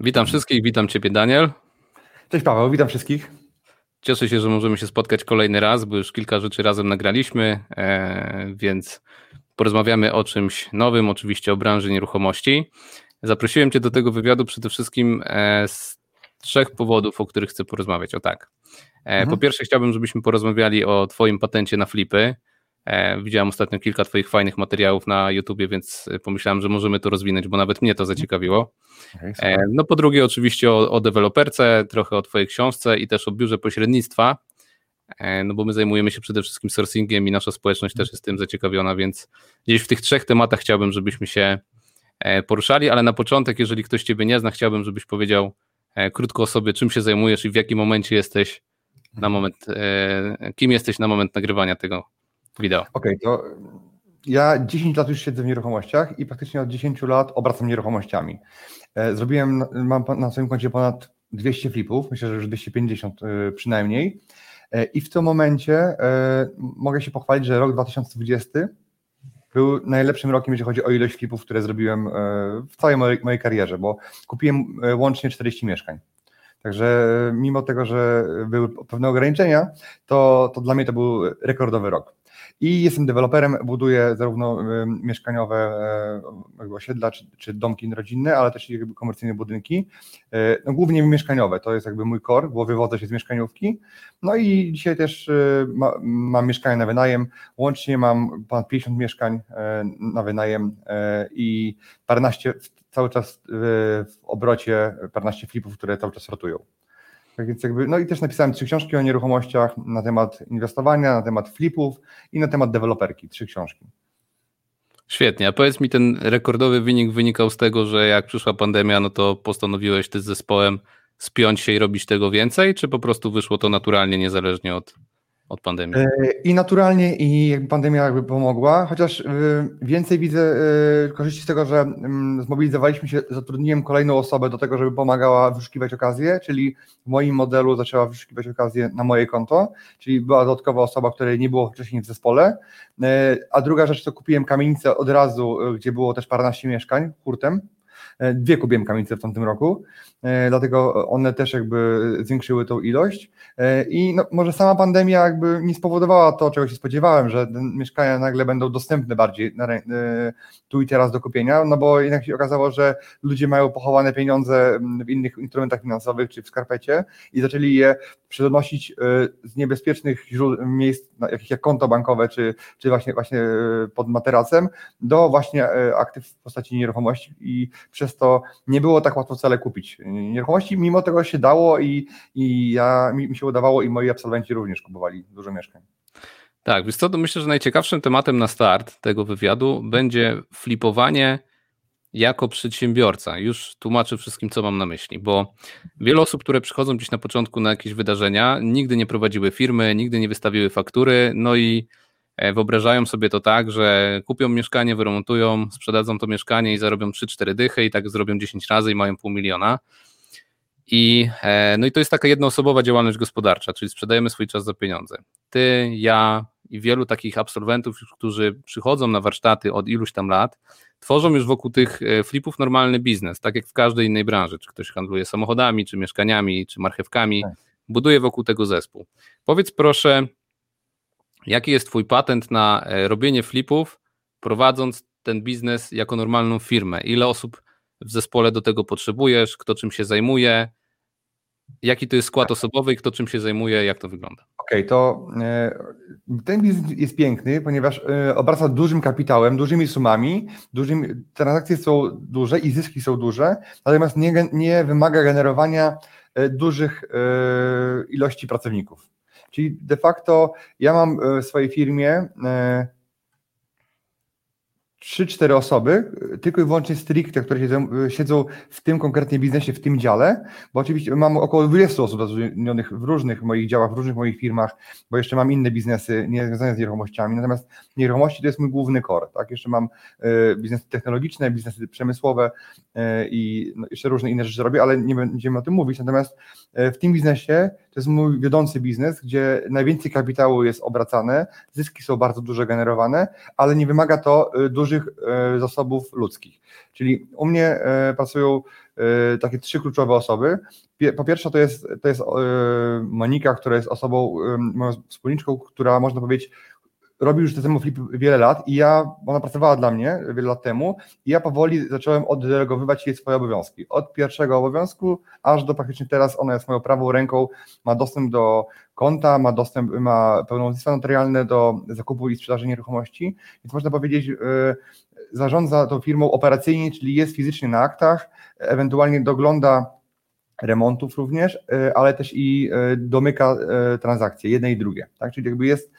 Witam wszystkich, witam Ciebie Daniel. Cześć Paweł, witam wszystkich. Cieszę się, że możemy się spotkać kolejny raz, bo już kilka rzeczy razem nagraliśmy, e, więc porozmawiamy o czymś nowym, oczywiście o branży nieruchomości. Zaprosiłem Cię do tego wywiadu przede wszystkim e, z trzech powodów, o których chcę porozmawiać. O tak. E, mhm. Po pierwsze, chciałbym, żebyśmy porozmawiali o Twoim patencie na flipy. E, widziałem ostatnio kilka Twoich fajnych materiałów na YouTubie, więc pomyślałem, że możemy to rozwinąć, bo nawet mnie to zaciekawiło. Okay, no po drugie, oczywiście o, o deweloperce, trochę o Twojej książce i też o biurze pośrednictwa, no bo my zajmujemy się przede wszystkim sourcingiem i nasza społeczność też jest tym zaciekawiona, więc gdzieś w tych trzech tematach chciałbym, żebyśmy się poruszali, ale na początek, jeżeli ktoś Ciebie nie zna, chciałbym, żebyś powiedział krótko o sobie, czym się zajmujesz i w jakim momencie jesteś na moment, kim jesteś na moment nagrywania tego wideo. Okej, okay, to ja 10 lat już siedzę w nieruchomościach i praktycznie od 10 lat obracam nieruchomościami. E, zrobiłem, mam na swoim koncie ponad 200 flipów, myślę, że już 250 e, przynajmniej. E, I w tym momencie mogę się pochwalić, że rok 2020 był najlepszym rokiem, jeżeli chodzi o ilość flipów, które zrobiłem w całej mojej karierze, bo kupiłem łącznie 40 mieszkań. Także mimo tego, że były pewne ograniczenia, to, to dla mnie to był rekordowy rok. I jestem deweloperem, buduję zarówno mieszkaniowe e, osiedla czy, czy domki rodzinne, ale też jakby komercyjne budynki. E, no, głównie mieszkaniowe, to jest jakby mój core, bo wywodzę się z mieszkaniówki. No i dzisiaj też e, ma, mam mieszkania na wynajem. Łącznie mam ponad 50 mieszkań na wynajem i paręnaście cały czas w obrocie, paręnaście flipów, które cały czas rotują. Tak więc jakby, no i też napisałem trzy książki o nieruchomościach na temat inwestowania, na temat flipów i na temat deweloperki, trzy książki. Świetnie, a powiedz mi, ten rekordowy wynik wynikał z tego, że jak przyszła pandemia, no to postanowiłeś ty z zespołem spiąć się i robić tego więcej, czy po prostu wyszło to naturalnie, niezależnie od, od pandemii? E, I naturalnie i pandemia jakby pomogła, chociaż e, więcej widzę e, korzyści z tego, że mm, zmobilizowaliśmy się, zatrudniłem kolejną osobę do tego, żeby pomagała wyszukiwać okazje, czyli w moim modelu zaczęła wyszukiwać okazje na moje konto, czyli była dodatkowa osoba, której nie było wcześniej w zespole, a druga rzecz to kupiłem kamienicę od razu, gdzie było też paręnaście mieszkań hurtem, dwie kupiłem kamienice w tamtym roku, E, dlatego one też jakby zwiększyły tą ilość. E, i no, może sama pandemia jakby nie spowodowała to, czego się spodziewałem, że mieszkania nagle będą dostępne bardziej na, e, tu i teraz do kupienia, no bo jednak się okazało, że ludzie mają pochowane pieniądze w innych instrumentach finansowych czy w skarpecie i zaczęli je przenosić z niebezpiecznych miejsc, jakich jak konto bankowe czy, czy właśnie, właśnie pod materacem do właśnie aktyw w postaci nieruchomości i przez to nie było tak łatwo wcale kupić nieruchomości, mimo tego się dało i, i ja, mi, mi się udawało i moi absolwenci również kupowali dużo mieszkań. Tak, więc to myślę, że najciekawszym tematem na start tego wywiadu będzie flipowanie jako przedsiębiorca. Już tłumaczę wszystkim, co mam na myśli, bo wiele osób, które przychodzą gdzieś na początku na jakieś wydarzenia, nigdy nie prowadziły firmy, nigdy nie wystawiły faktury, no i wyobrażają sobie to tak, że kupią mieszkanie, wyremontują, sprzedadzą to mieszkanie i zarobią 3-4 dychy i tak zrobią 10 razy i mają pół miliona. I, e, no i to jest taka jednoosobowa działalność gospodarcza, czyli sprzedajemy swój czas za pieniądze. Ty, ja i wielu takich absolwentów, którzy przychodzą na warsztaty od iluś tam lat, tworzą już wokół tych e, flipów normalny biznes, tak jak w każdej innej branży. Czy ktoś handluje samochodami, czy mieszkaniami, czy marchewkami, tak. buduje wokół tego zespół. Powiedz proszę, jaki jest Twój patent na e, robienie flipów, prowadząc ten biznes jako normalną firmę? Ile osób w zespole do tego potrzebujesz, kto czym się zajmuje, jaki to jest skład osobowy i kto czym się zajmuje, jak to wygląda. Okej, okay, to e, ten biznes jest piękny, ponieważ e, obraca dużym kapitałem, dużymi sumami, dużymi, transakcje są duże i zyski są duże, natomiast nie, nie wymaga generowania dużych ilości pracowników. Czyli de facto ja mam w swojej firmie 3-4 osoby, tylko i wyłącznie stricte, które siedzą, siedzą w tym konkretnie biznesie, w tym dziale, bo oczywiście mam około 20 osób zatrudnionych w różnych moich działach, w różnych moich firmach, bo jeszcze mam inne biznesy nie związane z nieruchomościami, natomiast nieruchomości to jest mój główny core, tak? Jeszcze mam y, biznesy technologiczne, biznesy przemysłowe y, i no, jeszcze różne inne rzeczy robię, ale nie będziemy o tym mówić, natomiast y, w tym biznesie to jest mój wiodący biznes, gdzie najwięcej kapitału jest obracane, zyski są bardzo duże generowane, ale nie wymaga to dużych dużych zasobów ludzkich. Czyli u mnie pracują takie trzy kluczowe osoby. Po pierwsze to jest, to jest Monika, która jest osobą, moją wspólniczką, która można powiedzieć robi już te temu flip wiele lat i ja, ona pracowała dla mnie wiele lat temu i ja powoli zacząłem oddelegowywać jej swoje obowiązki. Od pierwszego obowiązku aż do praktycznie teraz ona jest moją prawą ręką, ma dostęp do konta, ma dostęp, ma pełnomocnictwo notarialne do zakupu i sprzedaży nieruchomości, więc można powiedzieć, yy, zarządza tą firmą operacyjnie, czyli jest fizycznie na aktach, ewentualnie dogląda remontów również, e, ale też i e, domyka e, transakcje, jedne i drugie. Tak? Czyli jakby jest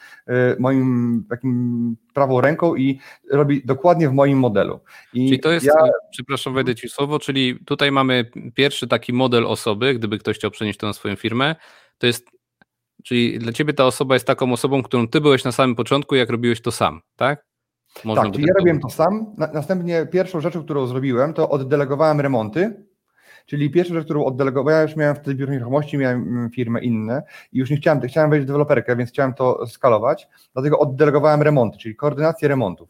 moim takim prawą ręką i robi dokładnie w moim modelu. I czyli to jest, ja... przepraszam, wejdę Ci słowo, czyli tutaj mamy pierwszy taki model osoby, gdyby ktoś chciał przenieść to na swoją firmę, to jest, czyli dla Ciebie ta osoba jest taką osobą, którą Ty byłeś na samym początku, jak robiłeś to sam, tak? Można tak, czyli ja robiłem to sam. Następnie pierwszą rzeczą, którą zrobiłem, to oddelegowałem remonty Czyli pierwsza rzecz, którą oddelegowałem, ja już miałem wtedy biuro nieruchomości, miałem mm, firmę inne i już nie chciałem, chciałem wejść w deweloperkę, więc chciałem to skalować, dlatego oddelegowałem remonty, czyli koordynację remontów.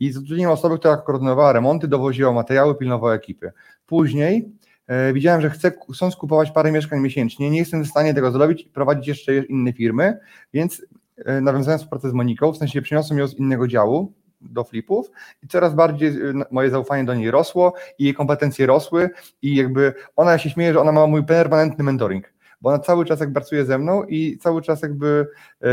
I zatrudniłem osobę, która koordynowała remonty, dowoziła materiały, pilnowała ekipy. Później e, widziałem, że chcę, chcą skupować parę mieszkań miesięcznie, nie jestem w stanie tego zrobić i prowadzić jeszcze inne firmy, więc e, nawiązałem współpracę z Moniką, w sensie przeniosłem ją z innego działu, do flipów i coraz bardziej y, moje zaufanie do niej rosło i jej kompetencje rosły i jakby ona się śmieje, że ona ma mój permanentny mentoring, bo ona cały czas jak pracuje ze mną i cały czas jakby yy,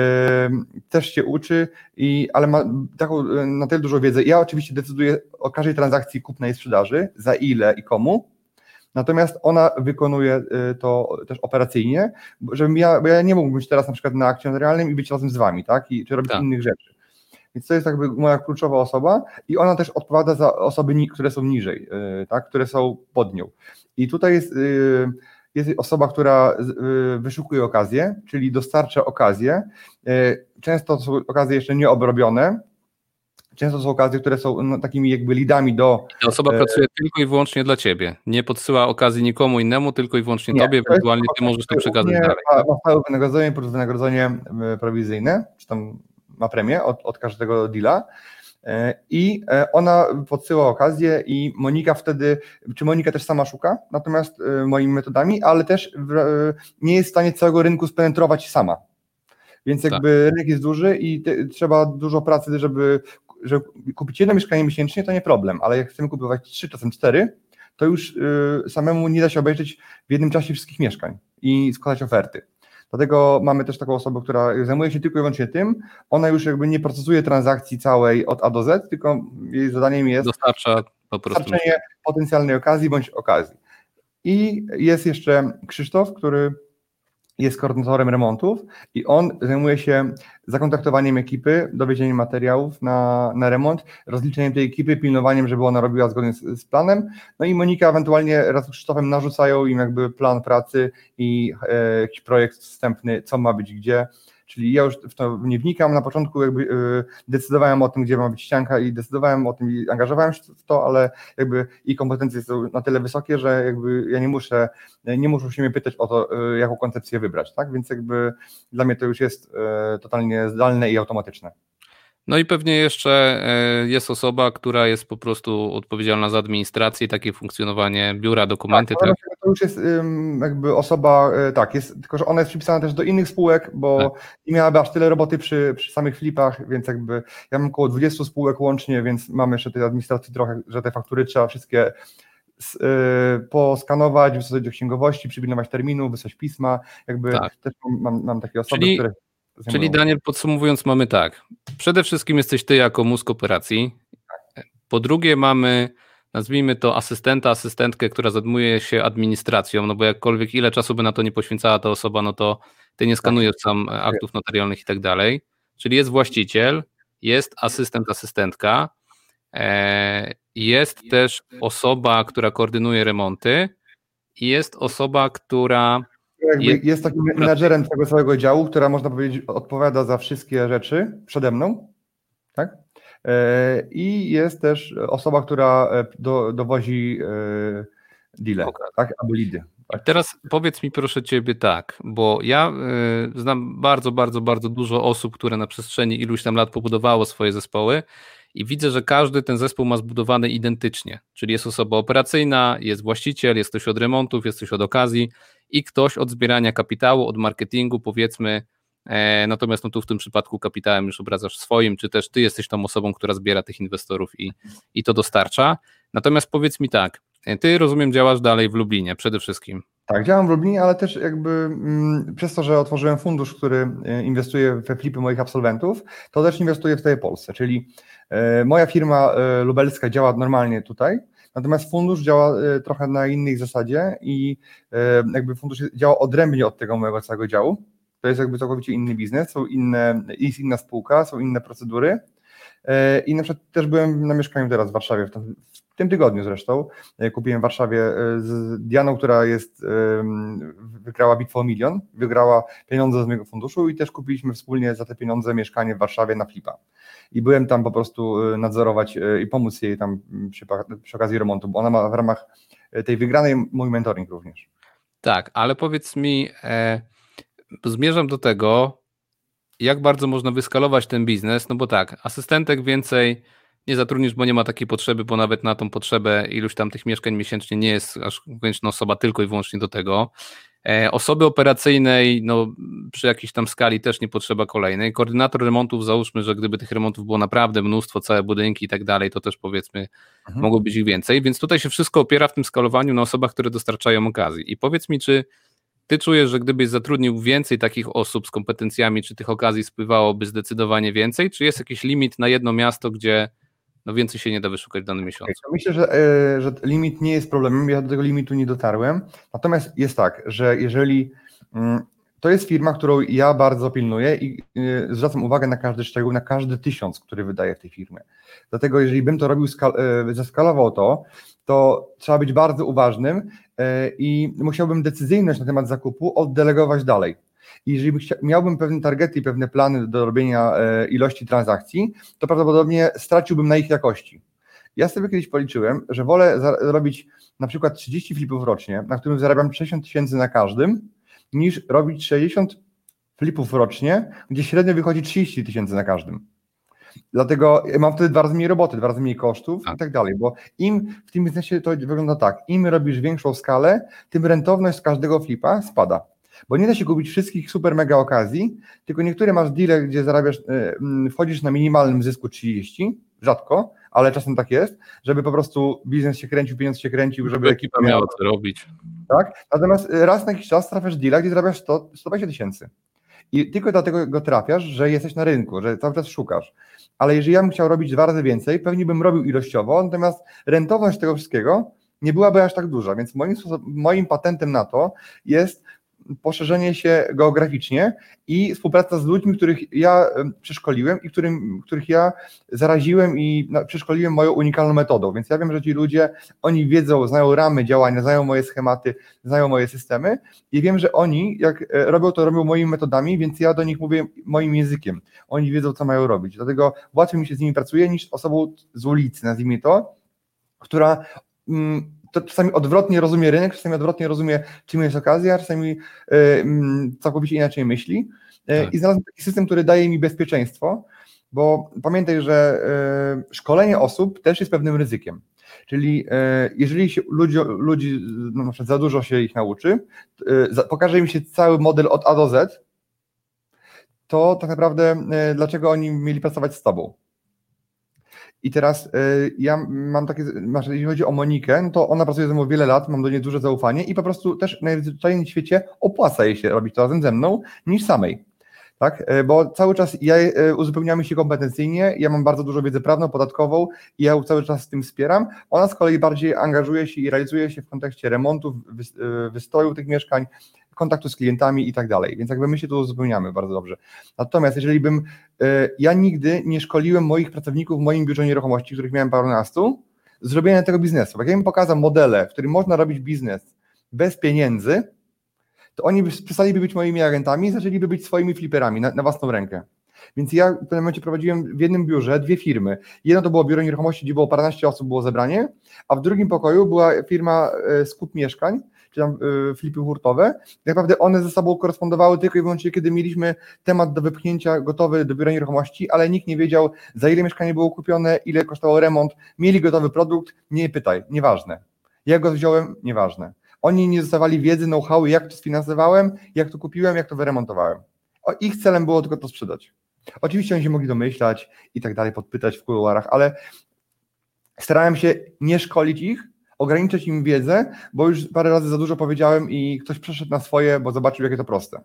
też się uczy, i, ale ma taką y, na tyle dużo wiedzy. Ja oczywiście decyduję o każdej transakcji kupna i sprzedaży, za ile i komu, Natomiast ona wykonuje y, to też operacyjnie, żebym ja, bo ja nie mógłbym być teraz na przykład na akcie realnym i być razem z wami, tak? I, czy robić tak. innych rzeczy. Więc to jest jakby moja kluczowa osoba i ona też odpowiada za osoby, które są niżej, y, tak, które są pod nią. I tutaj jest, y, jest osoba, która y, wyszukuje okazję, czyli dostarcza okazję. Często są okazje jeszcze nieobrobione, często są okazje, które są no, takimi jakby lidami do. Ta osoba e... pracuje tylko i wyłącznie dla ciebie. Nie podsyła okazji nikomu innemu, tylko i wyłącznie nie, tobie, ewentualnie ty możesz to przekazać dalej. Ma, ma stałe wynagrodzenie plus wynagrodzenie prowizyjne, czy tam ma premię od, od każdego deala. E, I e, ona podsyła okazję i Monika wtedy, czy Monika też sama szuka, natomiast e, moimi metodami, ale też nie jest w stanie całego rynku spenetrować sama. Więc tak. jakby tak. rynek jest duży i te, trzeba dużo pracy, żeby, żeby kupić jedno mieszkanie miesięcznie, to nie problem, ale jak chcemy kupować trzy, czasem cztery, to już samemu nie da się obejrzeć w jednym czasie wszystkich mieszkań i składać oferty. Dlatego mamy też taką osobę, która zajmuje się tylko i wyłącznie tym. Ona już jakby nie procesuje transakcji całej od A do Z, tylko jej zadaniem jest dostarcza po prostu dostarczenie potencjalnej okazji bądź okazji. I jest jeszcze Krzysztof, który jest koordynatorem remontów i on zajmuje się zakontaktowaniem ekipy, dowiezieniem materiałów na, na remont, rozliczeniem tej ekipy, pilnowaniem, żeby ona robiła zgodnie z, z planem. No i Monika ewentualnie raz z Krzysztofem narzucają im jakby plan pracy i e, jakiś projekt wstępny, co ma być gdzie Czyli ja już w to nie wnikam. Na początku jakby y, decydowałem o tym, gdzie ma być ścianka i decydowałem o tym i angażowałem się w to, ale jakby i kompetencje są na tyle wysokie, że jakby ja nie muszę, nie muszą się mnie pytać o to, y, jaką koncepcję wybrać, tak? Więc jakby dla mnie to już jest y, totalnie zdalne i automatyczne. No i pewnie jeszcze e, jest osoba, która jest po prostu odpowiedzialna za administrację i takie funkcjonowanie biura, dokumenty. Tak, tak? To już jest jakby osoba, e, tak, jest, tylko że ona jest przypisana też do innych spółek, bo tak. nie miałaby aż tyle roboty przy, przy samych flipach, więc jakby ja mam około 20 spółek łącznie, więc mamy jeszcze tej administracji trochę, że te faktury trzeba wszystkie e, poskanować, wysłać do księgowości, przypilnować terminu, wysłać pisma, jakby tak. też mam, mam takie osoby, Czyli... które Czyli Daniel, podsumowując, mamy tak. Przede wszystkim jesteś ty jako mózg operacji. Po drugie, mamy, nazwijmy to, asystenta, asystentkę, która zajmuje się administracją, no bo jakkolwiek ile czasu by na to nie poświęcała ta osoba, no to ty nie skanujesz tak. sam aktów notarialnych i tak dalej. Czyli jest właściciel, jest asystent, asystentka, e, jest też osoba, która koordynuje remonty i jest osoba, która jest, jest takim menadżerem tego całego działu, która można powiedzieć odpowiada za wszystkie rzeczy przede mną, tak? E, I jest też osoba, która e, do, dowozi e, deale, okay. tak? Albo lidy. Tak? Teraz powiedz mi proszę Ciebie tak, bo ja znam bardzo, bardzo, bardzo dużo osób, które na przestrzeni iluś tam lat pobudowało swoje zespoły i widzę, że każdy ten zespół ma zbudowany identycznie, czyli jest osoba operacyjna, jest właściciel, jest ktoś od remontów, jest ktoś od okazji i ktoś od zbierania kapitału, od marketingu, powiedzmy. E, natomiast no tu w tym przypadku kapitałem już obracasz swoim, czy też ty jesteś tą osobą, która zbiera tych inwestorów i, i to dostarcza. Natomiast powiedz mi tak, e, ty rozumiem działasz dalej w Lublinie przede wszystkim. Tak, działam w Lublinie, ale też jakby mm, przez to, że otworzyłem fundusz, który e, inwestuje we flipy moich absolwentów, to też inwestuję w tej Polsce, czyli e, moja firma e, lubelska działa normalnie tutaj, natomiast fundusz działa e, trochę na innej zasadzie i jakby fundusz działa odrębnie od tego mojego całego działu. To jest jakby całkowicie inny biznes, są inne, jest inna spółka, są inne procedury. I na przykład też byłem na mieszkaniu teraz w Warszawie, w tym tygodniu zresztą. E, kupiłem w Warszawie e, z Dianą, która jest, wygrała bitwę o milion, wygrała pieniądze z mojego funduszu i też kupiliśmy wspólnie za te pieniądze mieszkanie w Warszawie na flipa. I byłem tam po prostu nadzorować i pomóc jej tam przy, przy okazji remontu, bo ona ma w ramach tej wygranej mój mentoring również. Tak, ale powiedz mi, e, zmierzam do tego, jak bardzo można wyskalować ten biznes, no bo tak, asystentek więcej nie zatrudnisz, bo nie ma takiej potrzeby, bo nawet na tą potrzebę iluś tam tych mieszkań miesięcznie nie jest aż konieczna osoba tylko i wyłącznie do tego. E, osoby operacyjnej, no przy jakiejś tam skali też nie potrzeba kolejnej. Koordynator remontów, załóżmy, że gdyby tych remontów było naprawdę mnóstwo, całe budynki i tak dalej, to też powiedzmy mhm. mogło być ich więcej, więc tutaj się wszystko opiera w tym skalowaniu na osobach, które dostarczają okazji. I powiedz mi, czy ty czujesz, że gdybyś zatrudnił więcej takich osób z kompetencjami, czy tych okazji spływałoby zdecydowanie więcej, czy jest jakiś limit na jedno miasto, gdzie no więcej się nie da wyszukać w danym miesiącu? Myślę, że, e, że limit nie jest problemem, ja do tego limitu nie dotarłem, natomiast jest tak, że jeżeli mm, to jest firma, którą ja bardzo pilnuję i e, zwracam uwagę na każdy szczegół, na każdy tysiąc, który wydaję w tej firmie. Dlatego jeżeli bym to robił, e, zeskalował to, to trzeba być bardzo uważnym i musiałbym decyzyjność na temat zakupu oddelegować dalej. I jeżeli miałbym pewne targety i pewne plany do robienia e, ilości transakcji, to prawdopodobnie straciłbym na ich jakości. Ja sobie kiedyś policzyłem, że wolę robić na przykład 30 flipów rocznie, na którym zarabiam 60 tysięcy na każdym, niż robić 60 flipów rocznie, gdzie średnio wychodzi 30 tysięcy na każdym. Dlatego mam wtedy dwa razy mniej roboty, dwa razy mniej kosztów tak. i tak dalej, bo im w tym biznesie to wygląda tak, im robisz większą skalę, tym rentowność z każdego flipa spada. Bo nie da się kupić wszystkich super mega okazji, tylko niektóre masz deale, gdzie zarabiasz, yy, wchodzisz na minimalnym zysku 30, rzadko, ale czasem tak jest, żeby po prostu biznes się kręcił, pieniądz się kręcił, żeby ekipa miała co robić. Tak? Natomiast raz na jakiś czas trafiasz deala, gdzie zarabiasz 100, 120 tysięcy. I tylko dlatego go trafiasz, że jesteś na rynku, że cały czas szukasz ale jeżeli ja bym chciał robić dwa razy więcej, pewnie bym robił ilościowo, natomiast rentowność tego wszystkiego nie byłaby aż tak duża, więc moim, moim patentem na to jest poszerzenie się geograficznie i współpraca z ludźmi, których ja przeszkoliłem i którym, których ja zaraziłem i przeszkoliłem moją unikalną metodą. Więc ja wiem, że ci ludzie, oni wiedzą, znają ramy działania, znają moje schematy, znają moje systemy i wiem, że oni, jak e, robią to, robią moimi metodami, więc ja do nich mówię moim językiem. Oni wiedzą, co mają robić. Dlatego łatwiej mi się z nimi pracuje niż osobą z ulicy, nazwijmy to, która mm, to czasami odwrotnie rozumie rynek, czasami odwrotnie rozumie, czym jest okazja, czasami y, całkowicie inaczej myśli. Y, tak. I znalazłem taki system, który daje mi bezpieczeństwo, bo pamiętaj, że y, szkolenie osób też jest pewnym ryzykiem. Czyli jeżeli się ludzi, ludzi no, na przykład za dużo się ich nauczy, pokaże im się cały model od A do Z, to tak naprawdę dlaczego oni mieli pracować z tobą? I teraz y, ja mam takie, jeśli chodzi o Monikę, no to ona pracuje ze mną wiele lat, mam do niej duże zaufanie i po prostu też najzwyczajniej w świecie opłaca jej się robić to razem ze mną niż samej. Tak? Y, bo cały czas ja y, uzupełniamy się kompetencyjnie, ja mam bardzo dużo wiedzy prawną, podatkową i ja cały czas z tym wspieram. Ona z kolei bardziej angażuje się i realizuje się w kontekście remontów, wystroju tych mieszkań, kontaktu z klientami i tak dalej. Więc jakby my się tu uzupełniamy bardzo dobrze. Natomiast jeżeli bym, e, ja nigdy nie szkoliłem moich pracowników w moim biurze nieruchomości, których miałem parunastu, zrobienia tego biznesu. Jak ja im pokazał modele, w którym można robić biznes bez pieniędzy, to oni przestaliby być moimi agentami zaczęliby być swoimi fliperami na, na własną rękę. Więc ja w pewnym momencie prowadziłem w jednym biurze dwie firmy. Jedno to było biuro nieruchomości, gdzie było paręnaście osób, było zebranie, a w drugim pokoju była firma e, skup mieszkań, czy tam y, flipy hurtowe, tak naprawdę one ze sobą korespondowały tylko i wyłącznie, kiedy mieliśmy temat do wypchnięcia gotowy do biura nieruchomości, ale nikt nie wiedział, za ile mieszkanie było kupione, ile kosztował remont, mieli gotowy produkt, nie pytaj, nieważne. Jak go wziąłem, nieważne. Oni nie dostawali wiedzy, know-how, jak to sfinansowałem, jak to kupiłem, jak to wyremontowałem. O, ich celem było tylko to sprzedać. Oczywiście oni się mogli domyślać i tak dalej, podpytać w kuluarach, ale starałem się nie szkolić ich, ograniczyć im wiedzę, bo już parę razy za dużo powiedziałem i ktoś przeszedł na swoje, bo zobaczył, jakie to proste.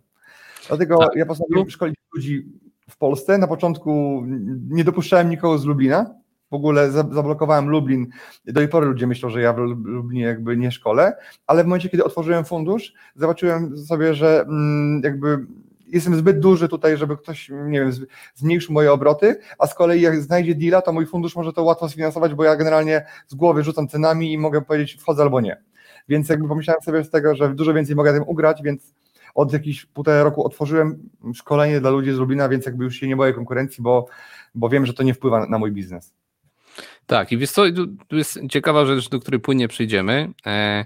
Dlatego tak. ja postanowiłem szkolić ludzi w Polsce. Na początku nie dopuszczałem nikogo z Lublina, w ogóle zablokowałem Lublin. Do tej pory ludzie myślą, że ja w Lublinie jakby nie szkole, ale w momencie, kiedy otworzyłem fundusz, zobaczyłem sobie, że mm, jakby jestem zbyt duży tutaj, żeby ktoś, nie wiem, zmniejszył moje obroty, a z kolei jak znajdzie deala, to mój fundusz może to łatwo sfinansować, bo ja generalnie z głowy rzucam cenami i mogę powiedzieć wchodzę albo nie. Więc jakby pomyślałem sobie z tego, że dużo więcej mogę tym ugrać, więc od jakichś półtora roku otworzyłem szkolenie dla ludzi z Lublina, więc jakby już się nie boję konkurencji, bo, bo wiem, że to nie wpływa na mój biznes. Tak, i wiesz co, tu jest ciekawa rzecz, do której płynnie przyjdziemy. E,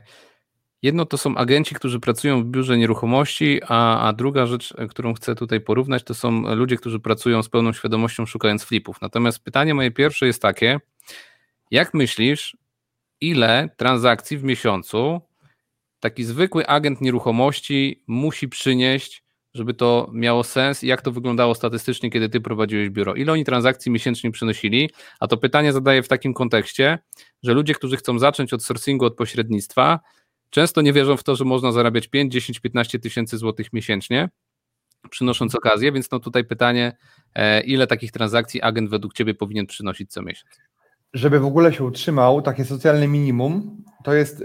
jedno to są agenci, którzy pracują w biurze nieruchomości, a, a druga rzecz, którą chcę tutaj porównać, to są ludzie, którzy pracują z pełną świadomością szukając flipów. Natomiast pytanie moje pierwsze jest takie, jak myślisz, ile transakcji w miesiącu taki zwykły agent nieruchomości musi przynieść żeby to miało sens i jak to wyglądało statystycznie, kiedy ty prowadziłeś biuro. Ile oni transakcji miesięcznie przynosili? A to pytanie zadaję w takim kontekście, że ludzie, którzy chcą zacząć od sourcingu, od pośrednictwa, często nie wierzą w to, że można zarabiać 5, 10, 15 tysięcy złotych miesięcznie, przynosząc okazję, więc no tutaj pytanie, e, ile takich transakcji agent według ciebie powinien przynosić co miesiąc? żeby w ogóle się utrzymał, takie socjalne minimum, to jest,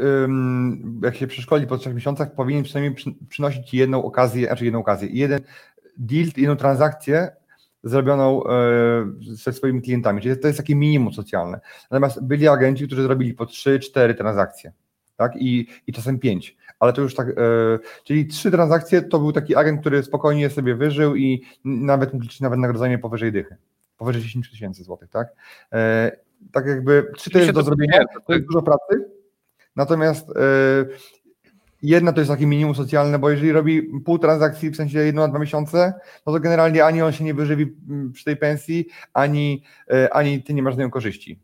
jak się przeszkoli po trzech miesiącach, powinien przynajmniej przynosić jedną okazję, znaczy jedną okazję, jeden deal, jedną transakcję zrobioną e, ze swoimi klientami, czyli to jest takie minimum socjalne. Natomiast byli agenci, którzy zrobili po trzy, cztery transakcje, tak, i, i czasem pięć, ale to już tak, e, czyli trzy transakcje to był taki agent, który spokojnie sobie wyżył i nawet mógł liczyć nawet nagrodzenie powyżej dychy, powyżej 10 tysięcy złotych, tak, e, tak jakby, czy to jest do zrobienia, to jest dużo pracy, natomiast yy, jedna to jest takie minimum socjalne, bo jeżeli robi pół transakcji, w sensie jedną na dwa miesiące, no to generalnie ani on się nie wyżywi mm, przy tej pensji, ani, yy, ani ty nie masz z nią korzyści,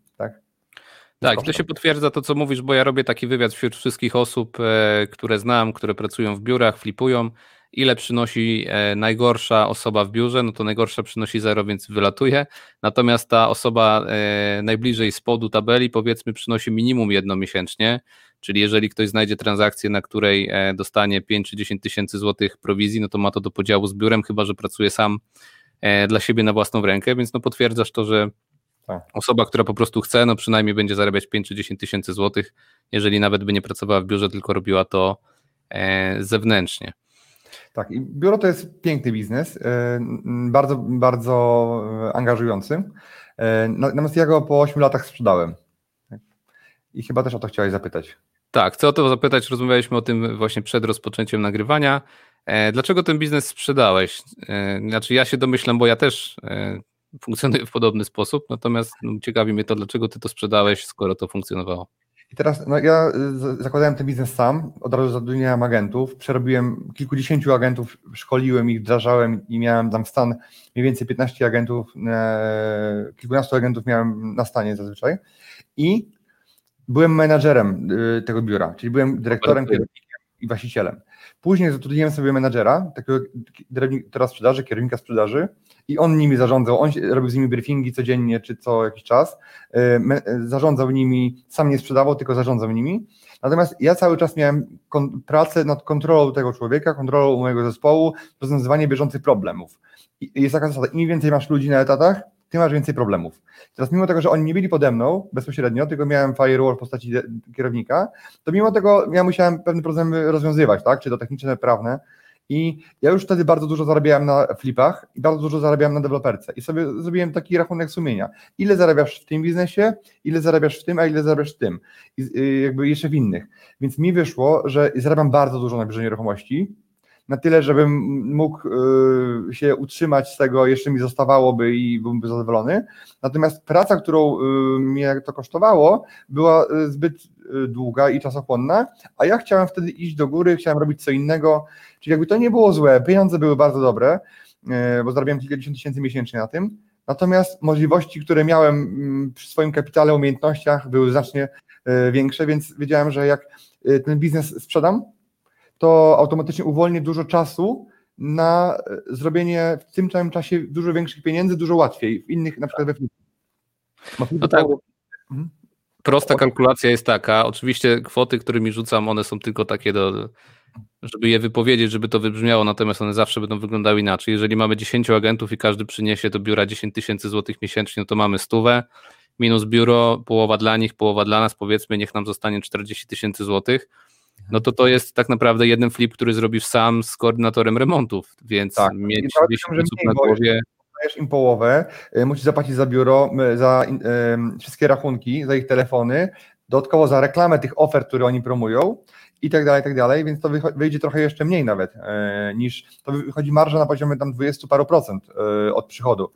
tak? To się potwierdza to, co mówisz, bo ja robię taki wywiad wśród wszystkich osób, e, które znam, które pracują w biurach, flipują ile przynosi e, najgorsza osoba w biurze, no to najgorsza przynosi zero, więc wylatuje. Natomiast ta osoba e, najbliżej spodu tabeli, powiedzmy, przynosi minimum jedno miesięcznie. Czyli jeżeli ktoś znajdzie transakcję, na której dostanie 5 czy 10 tysięcy złotych prowizji, no to ma to do podziału z biurem, chyba że pracuje sam dla siebie na własną rękę, więc no potwierdzasz to, że tak. osoba, która po prostu chce, no przynajmniej będzie zarabiać 5 czy 10 tysięcy złotych, jeżeli nawet by nie pracowała w biurze, tylko robiła to zewnętrznie. Tak, i biuro to jest piękny biznes, e, bardzo, bardzo angażujący. E, natomiast ja go po 8 latach sprzedałem. I chyba też o to chciałeś zapytać. Tak, chcę o to zapytać. Rozmawialiśmy o tym właśnie przed rozpoczęciem nagrywania. E, dlaczego ten biznes sprzedałeś? Znaczy, ja się domyślam, bo ja też funkcjonuję w podobny sposób, natomiast no, ciekawi mnie to, dlaczego ty to sprzedałeś, skoro to funkcjonowało. I teraz no ja y, zakładałem ten biznes sam, od razu zatrudniałem agentów, przerobiłem kilkudziesięciu agentów, szkoliłem ich, wdrażałem i miałem tam stan mniej więcej 15 agentów, e, kilkunastu agentów miałem na stanie zazwyczaj i byłem menadżerem y, tego biura, czyli byłem dyrektorem, kierownikiem i właścicielem. Później zatrudniłem sobie menadżera, takiego dyrektora sprzedaży, kierownika sprzedaży i on nimi zarządzał, on robił z nimi briefingi codziennie czy co jakiś czas, y, zarządzał nimi, sam nie sprzedawał, tylko zarządzał nimi. Natomiast ja cały czas miałem pracę nad kontrolą tego człowieka, kontrolą mojego zespołu, rozwiązywanie bieżących problemów. I jest taka zasada, im więcej masz ludzi na etatach, ty masz więcej problemów. Teraz mimo tego, że oni nie byli pode mną bezpośrednio, tylko miałem firewall w postaci kierownika, to mimo tego ja musiałem pewne problemy rozwiązywać, tak, czy to techniczne, prawne. I ja już wtedy bardzo dużo zarabiałem na flipach i bardzo dużo zarabiałem na deweloperce. I sobie zrobiłem taki rachunek sumienia. Ile zarabiasz w tym biznesie, ile zarabiasz w tym, a ile zarabiasz w tym. I jakby jeszcze w innych. Więc mi wyszło, że zarabiam bardzo dużo na bieżącej nieruchomości, na tyle, żebym mógł y, się utrzymać z tego, jeszcze mi zostawałoby i byłbym zadowolony. Natomiast praca, którą y, mnie to kosztowało, była y, zbyt długa i czasochłonna, a ja chciałem wtedy iść do góry, chciałem robić co innego, czyli jakby to nie było złe, pieniądze były bardzo dobre, bo zarabiałem kilkadziesiąt tysięcy miesięcznie na tym, natomiast możliwości, które miałem mm, przy swoim kapitale, umiejętnościach były znacznie większe, więc wiedziałem, że jak ten biznes sprzedam, to automatycznie uwolni dużo czasu na e, zrobienie w tym samym czasie dużo większych pieniędzy, dużo łatwiej, w innych, na przykład we No tak. Mhm. Prosta kalkulacja jest taka, oczywiście kwoty, którymi rzucam, one są tylko takie do, żeby je wypowiedzieć, żeby to wybrzmiało, natomiast one zawsze będą wyglądały inaczej. Jeżeli mamy 10 agentów i każdy przyniesie do biura 10 tysięcy złotych miesięcznie, no to mamy stówę, minus biuro, połowa dla nich, połowa dla nas, powiedzmy, niech nam zostanie 40 tysięcy złotych no to to jest tak naprawdę jeden flip, który zrobisz sam z koordynatorem remontów, więc tak. mieć 10 osób na głowie dajesz im połowę, y, musisz zapłacić za biuro, za y, wszystkie rachunki, za ich telefony, dodatkowo za reklamę tych ofert, które oni promują i tak dalej, i tak dalej, więc to wyjdzie trochę jeszcze mniej nawet y, niż, to wychodzi marża na poziomie tam 20 paru procent od przychodu.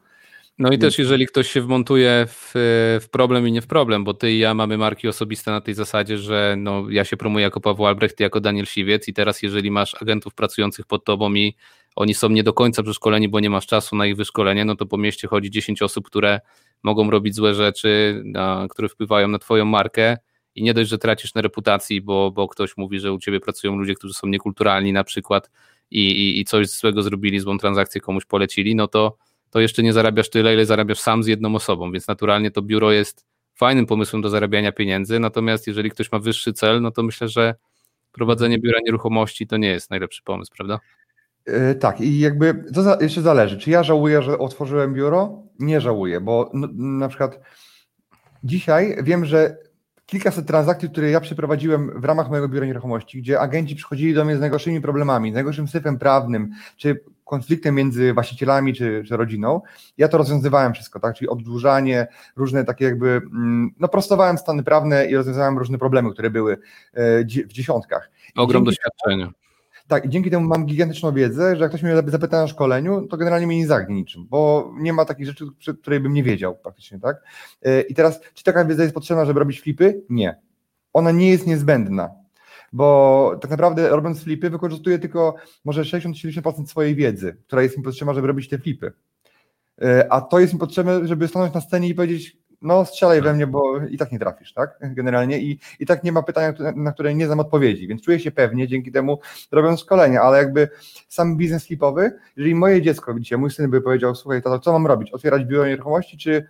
No i też jeżeli ktoś się wmontuje w, w, problem i nie w problem, bo ty i ja mamy marki osobiste na tej zasadzie, że no, ja się promuję jako Paweł Albrecht, ty jako Daniel Siwiec i teraz jeżeli masz agentów pracujących pod tobą i oni są nie do końca przeszkoleni, bo nie masz czasu na ich wyszkolenie, no to po mieście chodzi 10 osób, które mogą robić złe rzeczy, na, które wpływają na twoją markę i nie dość, że tracisz na reputacji, bo, bo ktoś mówi, że u ciebie pracują ludzie, którzy są niekulturalni na przykład i, i, i coś złego zrobili, złą transakcję komuś polecili, no to to jeszcze nie zarabiasz tyle, ile zarabiasz sam z jedną osobą, więc naturalnie to biuro jest fajnym pomysłem do zarabiania pieniędzy, natomiast jeżeli ktoś ma wyższy cel, no to myślę, że prowadzenie biura nieruchomości to nie jest najlepszy pomysł, prawda? Yy, tak, i jakby to jeszcze zależy, czy ja żałuję, że otworzyłem biuro? Nie żałuję, bo na przykład dzisiaj wiem, że kilkaset transakcji, które ja przeprowadziłem w ramach mojego biura nieruchomości, gdzie agenci przychodzili do mnie z najgorszymi problemami, z najgorszym syfem prawnym, czy konfliktem między właścicielami czy, czy rodziną, ja to rozwiązywałem wszystko, tak? Czyli oddłużanie, różne takie jakby, mm, no prostowałem stany prawne i rozwiązywałem różne problemy, które były e, w dziesiątkach. Ogrom doświadczenia. Tak, i dzięki temu mam gigantyczną wiedzę, że jak ktoś mnie zapyta na szkoleniu, to generalnie mnie nie zagnie niczym, bo nie ma takich rzeczy, której bym nie wiedział praktycznie, tak? E, I teraz, czy taka wiedza jest potrzebna, żeby robić flipy? Nie. Ona nie jest niezbędna bo tak naprawdę robiąc flipy wykorzystuje tylko może 60-70% swojej wiedzy, która jest mi potrzebna, żeby robić te flipy. E, a to jest mi potrzebne, żeby stanąć na scenie i powiedzieć, no strzelaj we mnie, bo i tak nie trafisz, tak? Generalnie i, i tak nie ma pytania, na które nie znam odpowiedzi, więc czuję się pewnie dzięki temu robiąc szkolenia, ale jakby sam biznes flipowy, jeżeli moje dziecko, widzicie, mój syn by powiedział, słuchaj tato, co mam robić, otwierać biuro nieruchomości, czy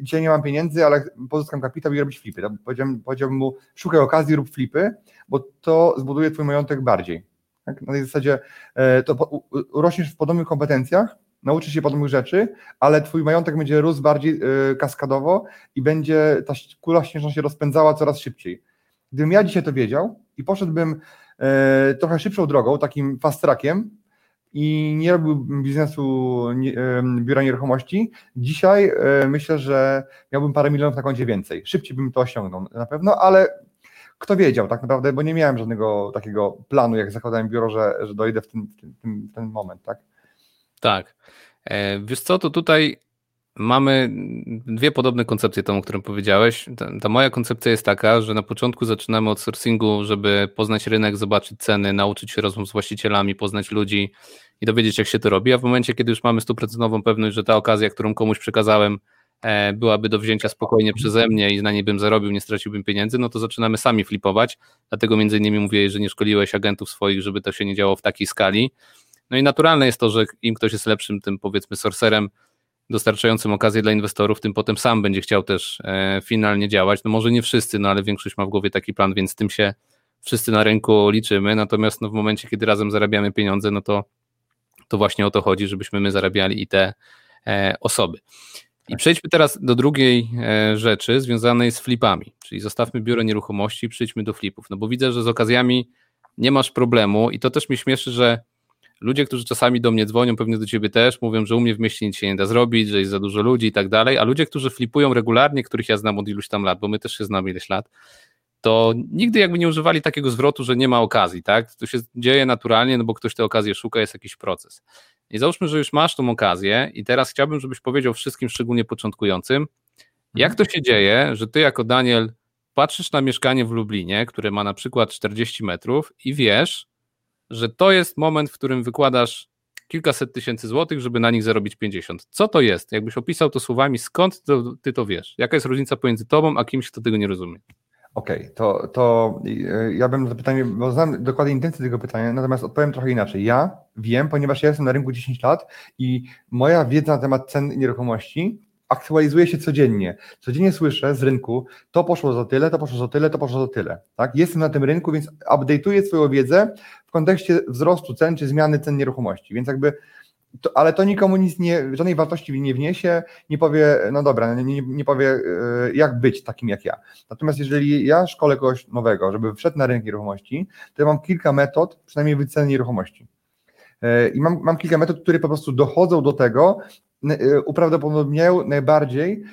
dzisiaj nie mam pieniędzy, ale pozyskam kapitał i robić flipy. Powiedziałbym, powiedziałbym mu, szukaj okazji, rób flipy, bo to zbuduje twój majątek bardziej. Tak? Na tej zasadzie e, to rośniesz w podobnych kompetencjach, nauczysz się podobnych rzeczy, ale twój majątek będzie rósł bardziej e, kaskadowo i będzie ta kula śnieżna się rozpędzała coraz szybciej. Gdybym ja dzisiaj to wiedział i poszedłbym trochę szybszą drogą, takim fast trackiem, i nie robił biznesu biura nieruchomości, dzisiaj e, myślę, że miałbym parę milionów na koncie więcej. Szybciej bym to osiągnął na pewno, ale kto wiedział tak naprawdę, bo nie miałem żadnego takiego planu, jak zakładałem biuro, że, że dojdę w ten, w ten, w ten moment, tak? Tak. E, wiesz co, to tutaj mamy dwie podobne koncepcje temu, o którym powiedziałeś. Ta, ta, moja koncepcja jest taka, że na początku zaczynamy od sourcingu, żeby poznać rynek, zobaczyć ceny, nauczyć się rozmów z właścicielami, poznać ludzi i dowiedzieć, jak się to robi. A w momencie, kiedy już mamy stuprocentową pewność, że ta okazja, którą komuś przekazałem, e, byłaby do wzięcia spokojnie przeze mnie i na niej bym zarobił, nie straciłbym pieniędzy, no to zaczynamy sami flipować. Dlatego między innymi mówię, że nie szkoliłeś agentów swoich, żeby to się nie działo w takiej skali. No i naturalne jest to, że im ktoś jest lepszym, tym powiedzmy sorcerem, dostarczającym okazję dla inwestorów, tym potem sam będzie chciał też e, finalnie działać. No może nie wszyscy, no ale większość ma w głowie taki plan, więc tym się wszyscy na rynku liczymy. Natomiast no, w momencie, kiedy razem zarabiamy pieniądze, no to, to właśnie o to chodzi, żebyśmy my zarabiali i te e, osoby. I przejdźmy teraz do drugiej e, rzeczy związanej z flipami, czyli zostawmy biuro nieruchomości i przejdźmy do flipów. No bo widzę, że z okazjami nie masz problemu i to też mi śmieszy, że ludzie, którzy czasami do mnie dzwonią, pewnie do ciebie też, mówią, że u mnie w mieście nic się nie da zrobić, że jest za dużo ludzi i tak dalej, a ludzie, którzy flipują regularnie, których ja znam od iluś tam lat, bo my też się znamy ileś lat, to nigdy jakby nie używali takiego zwrotu, że nie ma okazji, tak? To się dzieje naturalnie, no bo ktoś tę okazję szuka, jest jakiś proces. I załóżmy, że już masz tą okazję i teraz chciałbym, żebyś powiedział wszystkim, szczególnie początkującym, jak to się dzieje, że ty jako Daniel patrzysz na mieszkanie w Lublinie, które ma na przykład 40 metrów i wiesz, że to jest moment, w którym wykładasz kilkaset tysięcy złotych, żeby na nich zarobić 50. Co to jest? Jakbyś opisał to słowami, skąd ty to wiesz? Jaka jest różnica pomiędzy tobą, a kimś, kto tego nie rozumie? Okej, okay, to, to e, ja bym na to pytanie, bo znam dokładnie intencję tego pytania, natomiast odpowiem trochę inaczej. Ja wiem, ponieważ ja jestem na rynku 10 lat i moja wiedza na temat cen nieruchomości aktualizuje się codziennie. Codziennie słyszę z rynku, to poszło za tyle, to poszło za tyle, to poszło za tyle. Tak? Jestem na tym rynku, więc update'uję swoją wiedzę w kontekście wzrostu cen czy zmiany cen nieruchomości. Więc jakby to, ale to nikomu nic nie, żadnej wartości nie wniesie, nie powie, no dobra, nie, nie powie, e, jak być takim jak ja. Natomiast jeżeli ja szkolę kogoś nowego, żeby wszedł na rynek nieruchomości, to ja mam kilka metod, przynajmniej wyceny nieruchomości. E, I mam, mam kilka metod, które po prostu dochodzą do tego, e, uprawdopodobniają najbardziej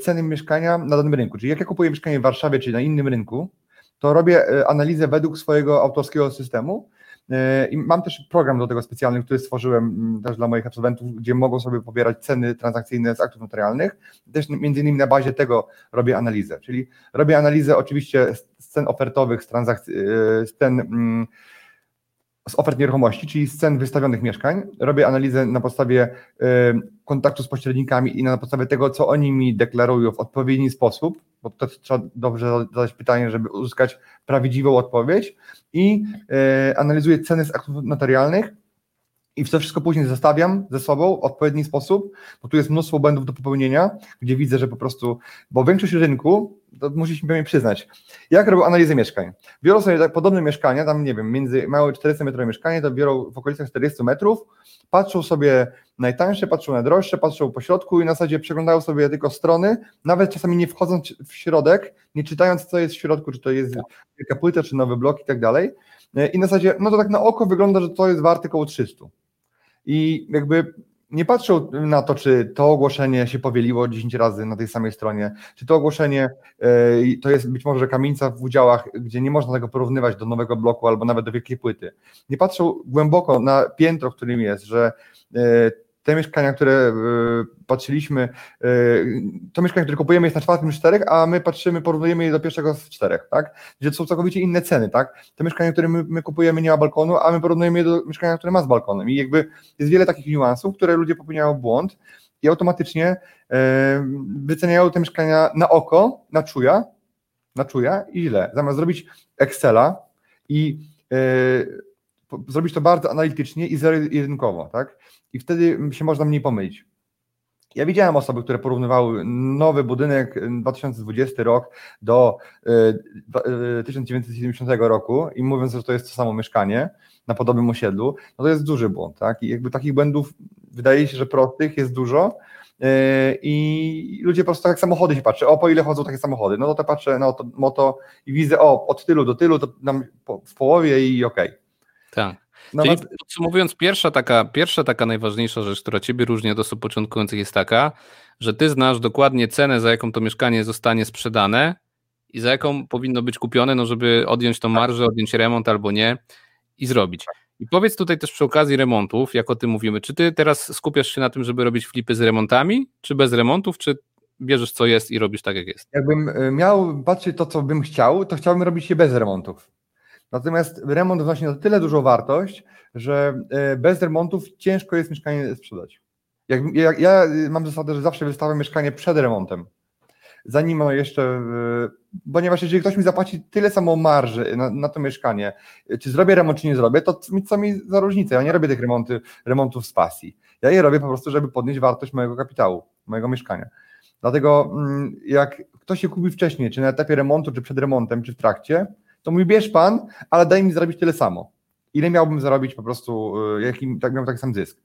ceny mieszkania na danym rynku. Czyli jak ja kupuję mieszkanie w Warszawie czy na innym rynku, to robię analizę według swojego autorskiego systemu I mam też program do tego specjalny, który stworzyłem mm, też dla moich absolwentów, gdzie mogą sobie pobierać ceny transakcyjne z aktów notarialnych. Też między innymi na bazie tego robię analizę, czyli robię analizę oczywiście z cen ofertowych, z transakcji, e, z cen mm, z ofert nieruchomości, czyli z cen wystawionych mieszkań. Robię analizę na podstawie kontaktu z pośrednikami i na podstawie tego, co oni mi deklarują w odpowiedni sposób, bo to trzeba dobrze zadać pytanie, żeby uzyskać prawdziwą odpowiedź i y, analizuję ceny z aktów notarialnych i to wszystko później zestawiam ze sobą w odpowiedni sposób, bo tu jest mnóstwo błędów do popełnienia, gdzie widzę, że po prostu, bo większość rynku, to musisz mi przyznać, jak robią analizę mieszkań. Biorą sobie tak podobne mieszkania, tam nie wiem, między małe 400 metrowe mieszkanie, to biorą w okolicach 40 metrów, patrzą sobie najtańsze, patrzą na droższe, patrzą po środku i na zasadzie przeglądają sobie tylko strony, nawet czasami nie wchodząc w środek, nie czytając co jest w środku, czy to jest wielka płyta, czy nowy blok i tak dalej. I na zasadzie, no to tak na oko wygląda, że to jest warte około 300 i jakby nie patrzą na to, czy to ogłoszenie się powieliło 10 razy na tej samej stronie, czy to ogłoszenie e, to jest być może kamienica w udziałach, gdzie nie można tego porównywać do nowego bloku albo nawet do wielkiej płyty. Nie patrzą głęboko na piętro, którym jest, że e, te mieszkania, które e, patrzyliśmy, e, to mieszkanie, które kupujemy jest na czwartym z czterech, a my patrzymy, porównujemy je do pierwszego z czterech, tak? Gdzie są całkowicie inne ceny, tak? To mieszkanie, które my, my, kupujemy nie ma balkonu, a my porównujemy je do mieszkania, które ma z balkonem i jakby jest wiele takich niuansów, które ludzie popełniają błąd i automatycznie e, wyceniają te mieszkania na oko, na czuja, na czuja i źle. Zamiast zrobić Excela i zrobić to bardzo analitycznie i zero-jedynkowo, tak? I wtedy się można mniej pomylić. Ja widziałem osoby, które porównywały nowy budynek 2020 rok do 1970 roku i mówiąc, że to jest to samo mieszkanie na podobnym osiedlu, no to jest duży błąd, tak? I jakby takich błędów wydaje się, że prostych jest dużo, i ludzie po prostu tak jak samochody się patrzy, o po ile chodzą takie samochody, no to, patrzę na to moto i widzę, o od tylu do tylu, to nam w połowie i okej. Okay. Tak. No Czyli podsumowując, pierwsza taka, pierwsza taka najważniejsza rzecz, która Ciebie różni od osób początkujących jest taka, że Ty znasz dokładnie cenę, za jaką to mieszkanie zostanie sprzedane i za jaką powinno być kupione, no żeby odjąć tą marżę, odjąć remont albo nie i zrobić. I powiedz tutaj też przy okazji remontów, jak o tym mówimy, czy Ty teraz skupiasz się na tym, żeby robić flipy z remontami, czy bez remontów, czy bierzesz co jest i robisz tak jak jest? Jakbym e, miał patrzeć to, co bym chciał, to chciałbym robić je bez remontów. Natomiast remont wnosi na tyle dużą wartość, że e, bez remontów ciężko jest mieszkanie sprzedać. Jak, jak, ja mam zasadę, że zawsze wystawiam mieszkanie przed remontem. Zanim jeszcze, e, ponieważ jeżeli ktoś mi zapłaci tyle samo marży na, na to mieszkanie, czy zrobię remont, czy nie zrobię, to co mi za różnicę? Ja nie robię tych remonty, remontów z pasji. Ja je robię po prostu, żeby podnieść wartość mojego kapitału, mojego mieszkania. Dlatego mm, jak ktoś się kupi wcześniej, czy na etapie remontu, czy przed remontem, czy w trakcie, to mówi, bierz pan, ale daj mi zarobić tyle samo. Ile miałbym zarobić po prostu, y, jaki tak miał taki sam zysk.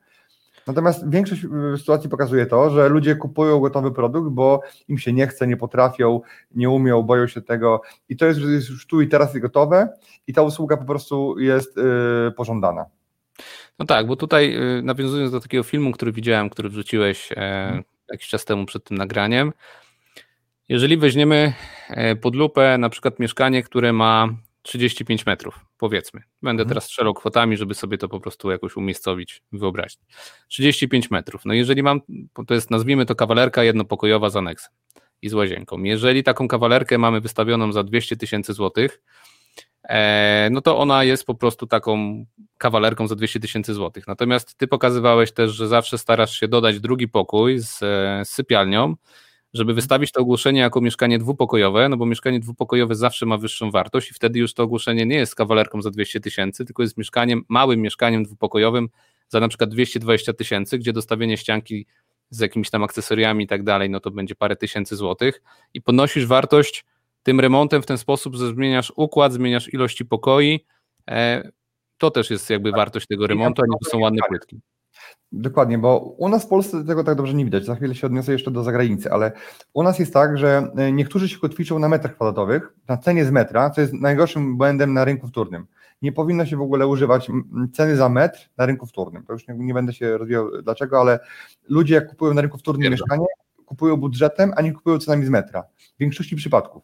Natomiast większość y, sytuacji pokazuje to, że ludzie kupują gotowy produkt, bo im się nie chce, nie potrafią, nie umią, boją się tego i to jest, jest już tu i teraz gotowe i ta usługa po prostu jest yy, pożądana. No tak, bo tutaj yy, nawiązując do takiego filmu, który widziałem, który wrzuciłeś e, hmm. jakiś czas temu przed tym nagraniem, Jeżeli weźmiemy pod lupę na przykład mieszkanie, które ma 35 metrów, powiedzmy. Będę mhm. teraz strzelał kwotami, żeby sobie to po prostu jakoś umiejscowić, wyobraźć. 35 metrów. No jeżeli mam, to jest nazwijmy to kawalerka jednopokojowa z aneksem i z łazienką. Jeżeli taką kawalerkę mamy wystawioną za 200 tysięcy złotych, e, no to ona jest po prostu taką kawalerką za 200 tysięcy złotych. Natomiast ty pokazywałeś też, że zawsze starasz się dodać drugi pokój z, z sypialnią, żeby wystawić to ogłoszenie jako mieszkanie dwupokojowe, no bo mieszkanie dwupokojowe zawsze ma wyższą wartość i wtedy już to ogłoszenie nie jest kawalerką za 200 tysięcy, tylko jest mieszkaniem, małym mieszkaniem dwupokojowym za na przykład 220 tysięcy, gdzie dostawienie ścianki z jakimiś tam akcesoriami i tak dalej, no to będzie parę tysięcy złotych. I podnosisz wartość tym remontem w ten sposób, że zmieniasz układ, zmieniasz ilości pokoi, e, to też jest jakby wartość tego remontu, a nie to są ładne płytki. Dokładnie, bo u nas w Polsce tego tak dobrze nie widać. Za chwilę się odniosę jeszcze do zagranicy, ale u nas jest tak, że e, niektórzy się kotwiczą na metrach kwadratowych, na cenie z metra, co jest najgorszym błędem na rynku wtórnym. Nie powinno się w ogóle używać ceny za metr na rynku wtórnym. To już nie, nie będę się rozwijał dlaczego, ale ludzie jak kupują na rynku wtórnym mieszkanie, kupują budżetem, a nie kupują cenami z metra. W większości przypadków.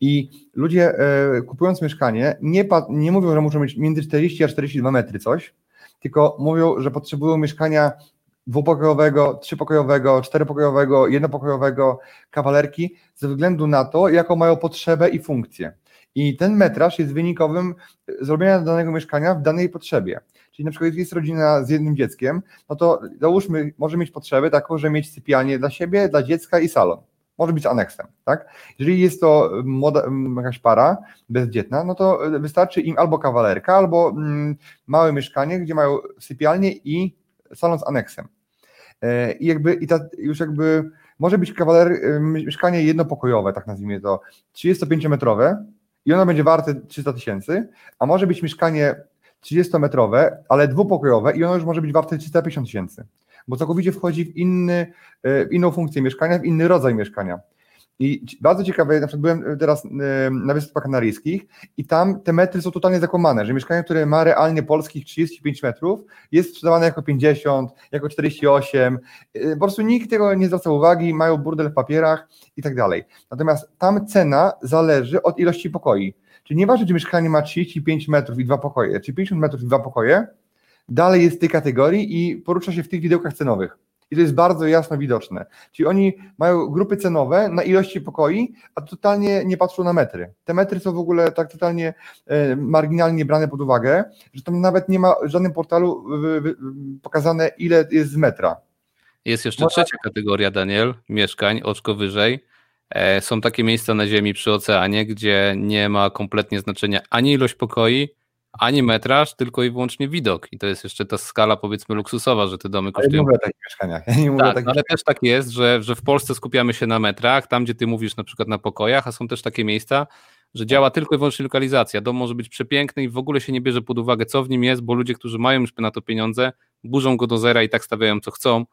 I ludzie e, kupując mieszkanie nie, nie mówią, że muszą mieć między 40 a 42 metry coś, tylko mówią, że potrzebują mieszkania dwupokojowego, trzypokojowego, czteropokojowego, jednopokojowego, kawalerki ze względu na to, jaką mają potrzebę i funkcję. I ten metraż jest wynikowym zrobienia danego mieszkania w danej potrzebie. Czyli na przykład jest rodzina z jednym dzieckiem, no to załóżmy, może mieć potrzebę taką, że mieć sypialnię dla siebie, dla dziecka i salon może być aneksem, tak? Jeżeli jest to moda, jakaś para bezdzietna, no to wystarczy im albo kawalerka, albo mm, małe mieszkanie, gdzie mają sypialnię i salon z aneksem. E, I jakby i ta, już jakby może być kawaler, mieszkanie jednopokojowe, tak nazwijmy to, 35-metrowe i ono będzie warte 300 tysięcy, a może być mieszkanie 30-metrowe, ale dwupokojowe i ono już może być warte 350 tysięcy bo całkowicie wchodzi w, inny, e, inną funkcję mieszkania, w inny rodzaj mieszkania. I bardzo ciekawe, na przykład byłem teraz e, na Wyspach Kanaryjskich i tam te metry są totalnie zakłamane, że mieszkanie, które ma realnie polskich 35 metrów, jest sprzedawane jako 50, jako 48. E, po prostu nikt tego nie zwraca uwagi, mają burdel w papierach i tak dalej. Natomiast tam cena zależy od ilości pokoi. Czyli nieważne, czy mieszkanie ma 35 metrów i dwa pokoje, czy 50 metrów i dwa pokoje, dalej jest w tej kategorii i porusza się w tych widełkach cenowych. I to jest bardzo jasno widoczne. Czyli oni mają grupy cenowe na ilości pokoi, a totalnie nie patrzą na metry. Te metry są w ogóle tak totalnie e, marginalnie brane pod uwagę, że tam nawet nie ma w żadnym portalu pokazane, ile jest z metra. Jest jeszcze trzecia kategoria, Daniel, mieszkań, oczko wyżej. E, są takie miejsca na ziemi przy oceanie, gdzie nie ma kompletnie znaczenia ani ilość pokoi, ani metraż, tylko i wyłącznie widok. I to jest jeszcze ta skala powiedzmy luksusowa, że te domy kosztują. Ja nie mówię o takich mieszkaniach. Ja nie mówię tak, takich ale też tak jest, że, że w Polsce skupiamy się na metrach, tam gdzie ty mówisz na przykład na pokojach, a są też takie miejsca, że działa tylko i wyłącznie lokalizacja. Dom może być przepiękny i w ogóle się nie bierze pod uwagę, co w nim jest, bo ludzie, którzy mają już na to pieniądze, burzą go do zera i tak stawiają, co chcą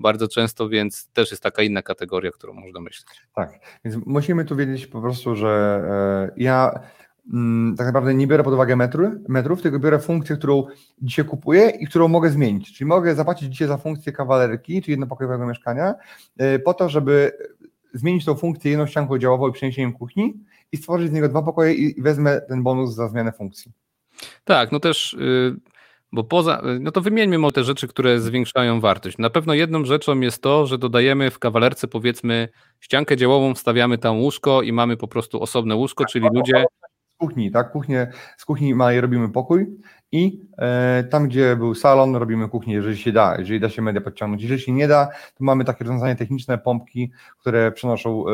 bardzo często, więc też jest taka inna kategoria, którą można myśleć. Tak, więc musimy tu wiedzieć po prostu, że e, ja tak naprawdę nie biorę pod uwagę metry, metrów, tylko biorę funkcję, którą dzisiaj kupuję i którą mogę zmienić. Czyli mogę zapłacić dzisiaj za funkcję kawalerki, czy jednopokojowego mieszkania, e, po to, żeby zmienić tą funkcję jedną ścianką działową i przeniesieniem kuchni i stworzyć z niego dwa pokoje i wezmę ten bonus za zmianę funkcji. Tak, no też, y, bo poza, no to wymieńmy może te rzeczy, które zwiększają wartość. Na pewno jedną rzeczą jest to, że dodajemy w kawalerce powiedzmy ściankę działową, wstawiamy tam łóżko i mamy po prostu osobne łóżko, czyli ludzie kuchni, tak? Kuchnię, z kuchni małej robimy pokój i e, tam, gdzie był salon, robimy kuchnię, jeżeli się da, jeżeli da się media podciągnąć. Jeżeli się nie da, to mamy takie rozwiązania techniczne, pompki, które przenoszą e,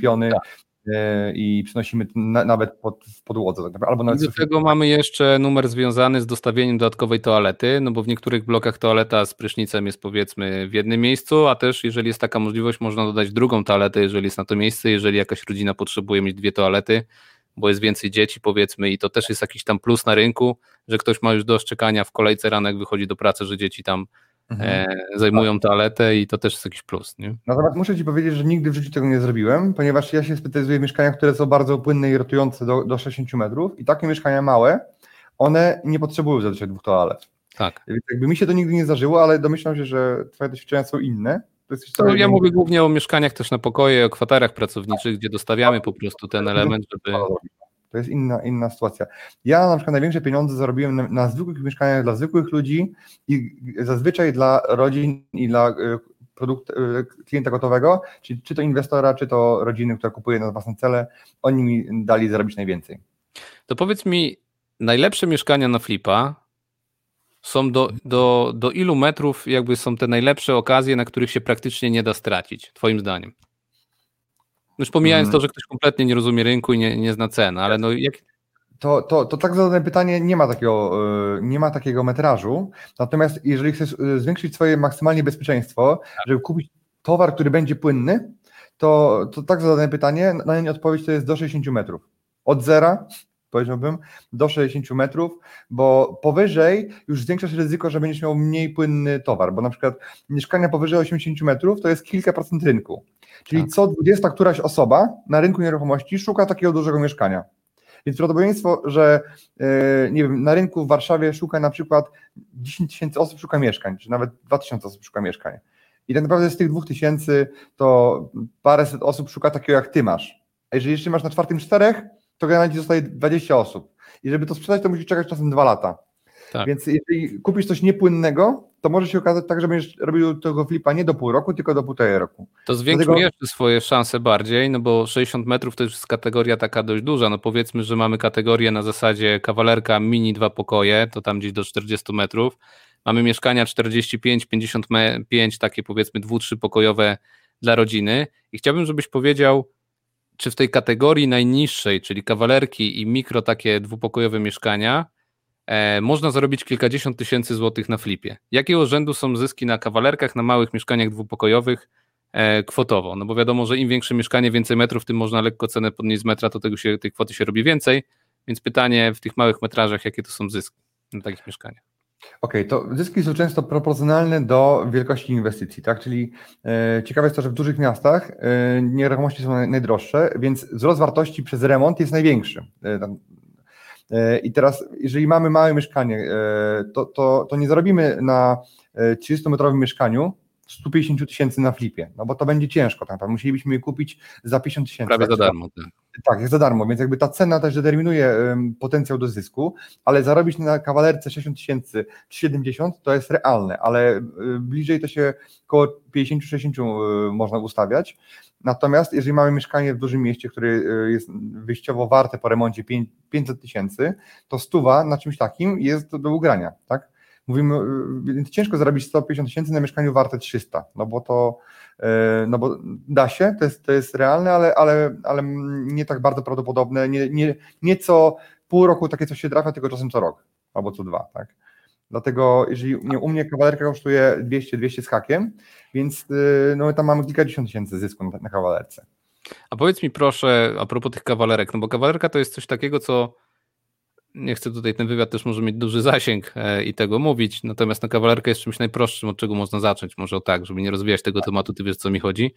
piony tak. e, i przenosimy na, nawet pod, w podłodze. Tak albo nawet I do tego mamy jeszcze numer związany z dostawieniem dodatkowej toalety, no bo w niektórych blokach toaleta z prysznicem jest powiedzmy w jednym miejscu, a też jeżeli jest taka możliwość, można dodać drugą toaletę, jeżeli jest na to miejsce, jeżeli jakaś rodzina potrzebuje mieć dwie toalety, bo jest więcej dzieci powiedzmy i to też jest jakiś tam plus na rynku, że ktoś ma już do szczekania w kolejce ranek wychodzi do pracy, że dzieci tam mhm. e, zajmują toaletę i to też jest jakiś plus. Nie? Natomiast muszę Ci powiedzieć, że nigdy w życiu tego nie zrobiłem, ponieważ ja się specjalizuję w mieszkaniach, które są bardzo płynne i rotujące do, do 60 metrów i takie mieszkania małe, one nie potrzebują zazwyczaj dwóch toalet. Tak. Więc jakby mi się to nigdy nie zdarzyło, ale domyślam się, że Twoje doświadczenia są inne To, ja mówię głównie o mieszkaniach też na pokoje, o kwaterach pracowniczych, gdzie dostawiamy po prostu ten element, żeby... To jest inna, inna sytuacja. Ja na przykład największe pieniądze zarobiłem na, na zwykłych mieszkaniach dla zwykłych ludzi i zazwyczaj dla rodzin i dla y, produkt, y, klienta gotowego, czy, czy to inwestora, czy to rodziny, która kupuje na własne cele, oni mi dali zarobić najwięcej. To powiedz mi, najlepsze mieszkania na flipa są do, do, do ilu metrów jakby są te najlepsze okazje, na których się praktycznie nie da stracić, twoim zdaniem? Już pomijając hmm. to, że ktoś kompletnie nie rozumie rynku i nie, nie zna cen, ale no jak... To, to, to tak zadane pytanie nie ma takiego, y, nie ma takiego metrażu. Natomiast jeżeli chcesz y, zwiększyć swoje maksymalnie bezpieczeństwo, tak. żeby kupić towar, który będzie płynny, to, to tak zadane pytanie, na nie odpowiedź to jest do 60 metrów. Od zera powiedziałbym, do 60 metrów, bo powyżej już zwiększasz ryzyko, że będziesz miał mniej płynny towar, bo na przykład mieszkania powyżej 80 metrów to jest kilka procent rynku. Czyli tak. co 20 któraś osoba na rynku nieruchomości szuka takiego dużego mieszkania. Więc prawdopodobieństwo, że e, nie wiem, na rynku w Warszawie szuka na przykład 10 tysięcy osób szuka mieszkań, czy nawet 2000 osób szuka mieszkań. I tak naprawdę z tych 2000 to paręset osób szuka takiego jak ty masz. A jeżeli jeszcze masz na czwartym czterech, to generalnie zostaje 20 osób. I żeby to sprzedać, to musisz czekać czasem dwa lata. Tak. Więc jeżeli kupisz coś niepłynnego, to może się okazać tak, że będziesz robił tego flipa nie do pół roku, tylko do półtorej roku. To zwiększmy Dlatego... jeszcze swoje szanse bardziej, no bo 60 metrów to już jest kategoria taka dość duża. No powiedzmy, że mamy kategorię na zasadzie kawalerka mini dwa pokoje, to tam gdzieś do 40 metrów. Mamy mieszkania 45, 55, takie powiedzmy dwu, trzy pokojowe dla rodziny. I chciałbym, żebyś powiedział, czy w tej kategorii najniższej, czyli kawalerki i mikro takie dwupokojowe mieszkania, e, można zarobić kilkadziesiąt tysięcy złotych na flipie. Jakiego rzędu są zyski na kawalerkach, na małych mieszkaniach dwupokojowych e, kwotowo? No bo wiadomo, że im większe mieszkanie, więcej metrów, tym można lekko cenę podnieść z metra, to tego się, tej kwoty się robi więcej, więc pytanie w tych małych metrażach, jakie to są zyski na takich mieszkaniach? Okej, okay, to zyski są często proporcjonalne do wielkości inwestycji, tak? Czyli e, ciekawe jest to, że w dużych miastach e, nieruchomości są najdroższe, więc wzrost wartości przez remont jest największy. E, e I teraz, jeżeli mamy małe mieszkanie, e, to, to, to nie zarobimy na 30-metrowym e, mieszkaniu 150 tysięcy na flipie, no bo to będzie ciężko, tak. Musielibyśmy je kupić za 50 tysięcy. Prawie tak, za darmo. Tak. Tak, jest za darmo, więc jakby ta cena też determinuje potencjał do zysku, ale zarobić na kawalerce 60 tysięcy czy 70 to jest realne, ale y, bliżej to się około 50-60 y, można ustawiać. Natomiast jeżeli mamy mieszkanie w dużym mieście, które y, jest wyjściowo warte po remoncie 500 tysięcy, to stuwa na czymś takim jest do, ugrania, tak? mówimy, ciężko zarobić 150 tysięcy na mieszkaniu warte 300, no bo to, no bo da się, to jest, to jest realne, ale, ale, ale nie tak bardzo prawdopodobne, nie, nie, nie co pół roku takie coś się trafia, tylko czasem co rok, albo co dwa, tak. Dlatego, jeżeli nie, u mnie kawalerka kosztuje 200-200 z hakiem, więc y, no, tam mamy kilkadziesiąt tysięcy zysku na, na kawalerce. A powiedz mi proszę, a propos tych kawalerek, no bo kawalerka to jest coś takiego, co nie chcę tutaj, ten wywiad też może mieć duży zasięg e, i tego mówić, natomiast na kawalerka jest czymś najprostszym, od czego można zacząć, może o tak, żeby nie rozwijać tego tematu, ty wiesz co mi chodzi.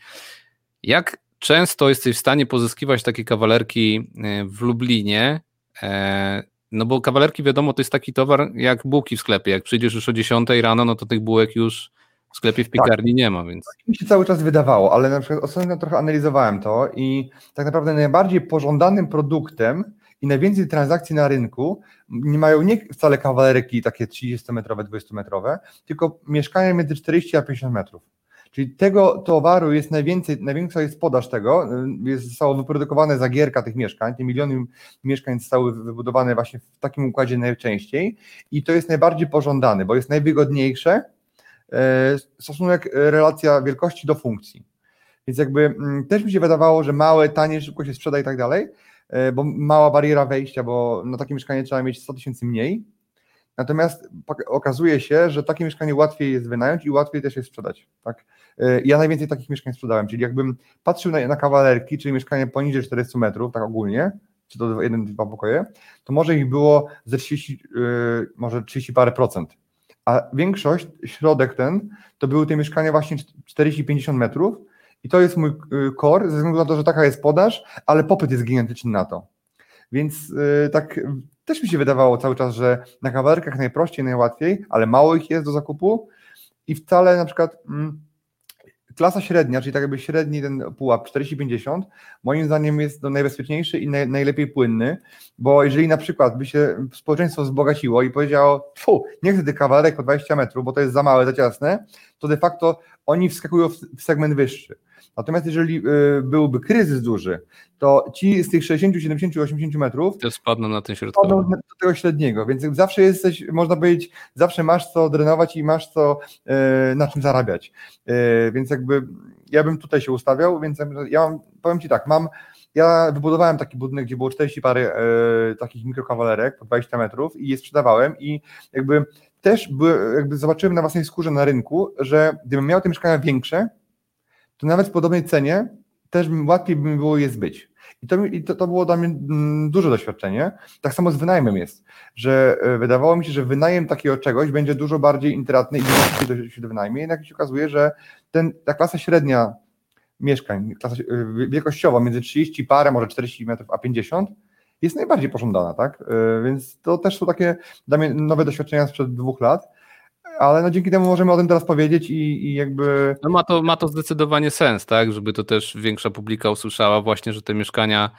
Jak często jesteś w stanie pozyskiwać takie kawalerki e, w Lublinie, e, no bo kawalerki wiadomo to jest taki towar jak bułki w sklepie, jak przyjdziesz już o 10 rano, no to tych bułek już w sklepie w tak. piekarni tak. nie ma, więc. Mi się cały czas wydawało, ale na przykład ostatnio trochę analizowałem to i tak naprawdę najbardziej pożądanym produktem i najwięcej transakcji na rynku nie mają nie wcale kawalerki takie 30-metrowe, 20-metrowe, tylko mieszkania między 40 a 50 metrów. Czyli tego towaru jest najwięcej, największa jest podaż tego, jest, zostało wyprodukowane zagierka tych mieszkań, te miliony mieszkań zostały wybudowane właśnie w takim układzie najczęściej i to jest najbardziej pożądane, bo jest najwygodniejsze e, stosunek e, relacja wielkości do funkcji. Więc jakby mm, też mi się wydawało, że małe, tanie, szybko się sprzeda i tak dalej, bo mała bariera wejścia, bo na takie mieszkanie trzeba mieć 100 tysięcy mniej. Natomiast okazuje się, że takie mieszkanie łatwiej jest wynająć i łatwiej też jest sprzedać. Tak? E, ja najwięcej takich mieszkań sprzedałem, czyli jakbym patrzył na, na kawalerki, czyli mieszkanie poniżej 400 metrów, tak ogólnie, czy to jeden, dwa pokoje, to może ich było ze 30, yy, może 30 parę procent. A większość, środek ten, to były te mieszkania właśnie 40-50 metrów, i to jest mój y, core, ze względu na to, że taka jest podaż, ale popyt jest gigantyczny na to. Więc yy, tak też mi się wydawało cały czas, że na kawalerkach najprościej, najłatwiej, ale mało ich jest do zakupu i wcale na przykład mm, klasa średnia, czyli tak jakby średni ten pułap 40-50, moim zdaniem jest to najbezpieczniejszy i naj, najlepiej płynny, bo jeżeli na przykład by się społeczeństwo wzbogaciło i powiedziało, fu, nie chcę tych kawalerek po 20 metrów, bo to jest za małe, za ciasne, to de facto oni wskakują w segment wyższy. Natomiast jeżeli y, byłby kryzys duży, to ci z tych 60, 70, 80 metrów to spadną na ten środkowy. Spadną do tego średniego, więc zawsze jesteś, można powiedzieć, zawsze masz co drenować i masz co y, na czym zarabiać. Y, więc jakby ja bym tutaj się ustawiał, więc ja mam, powiem Ci tak, mam ja wybudowałem taki budynek, gdzie było 40 pary e, takich mikrokawalerek po 20 metrów i je sprzedawałem i jakby też by, jakby zobaczyłem na własnej skórze na rynku, że gdybym miał te mieszkania większe, to nawet w podobnej cenie też łatwiej by mi było je zbyć. I to, i to, to było dla mnie mm, duże doświadczenie. Tak samo z wynajmem jest, że e, wydawało mi się, że wynajem takiego czegoś będzie dużo bardziej intratny i się, się do wynajmie, jednak się okazuje, że ten, ta klasa średnia mieszkań, klasa e, wielkościowa między 30 parę, może 40 metrów, a 50 jest najbardziej pożądana, tak? E, więc to też są takie dla mnie nowe doświadczenia sprzed dwóch lat ale no dzięki temu możemy o tym teraz powiedzieć i, i jakby... No ma to, ma to zdecydowanie sens, tak, żeby to też większa publika usłyszała właśnie, że te mieszkania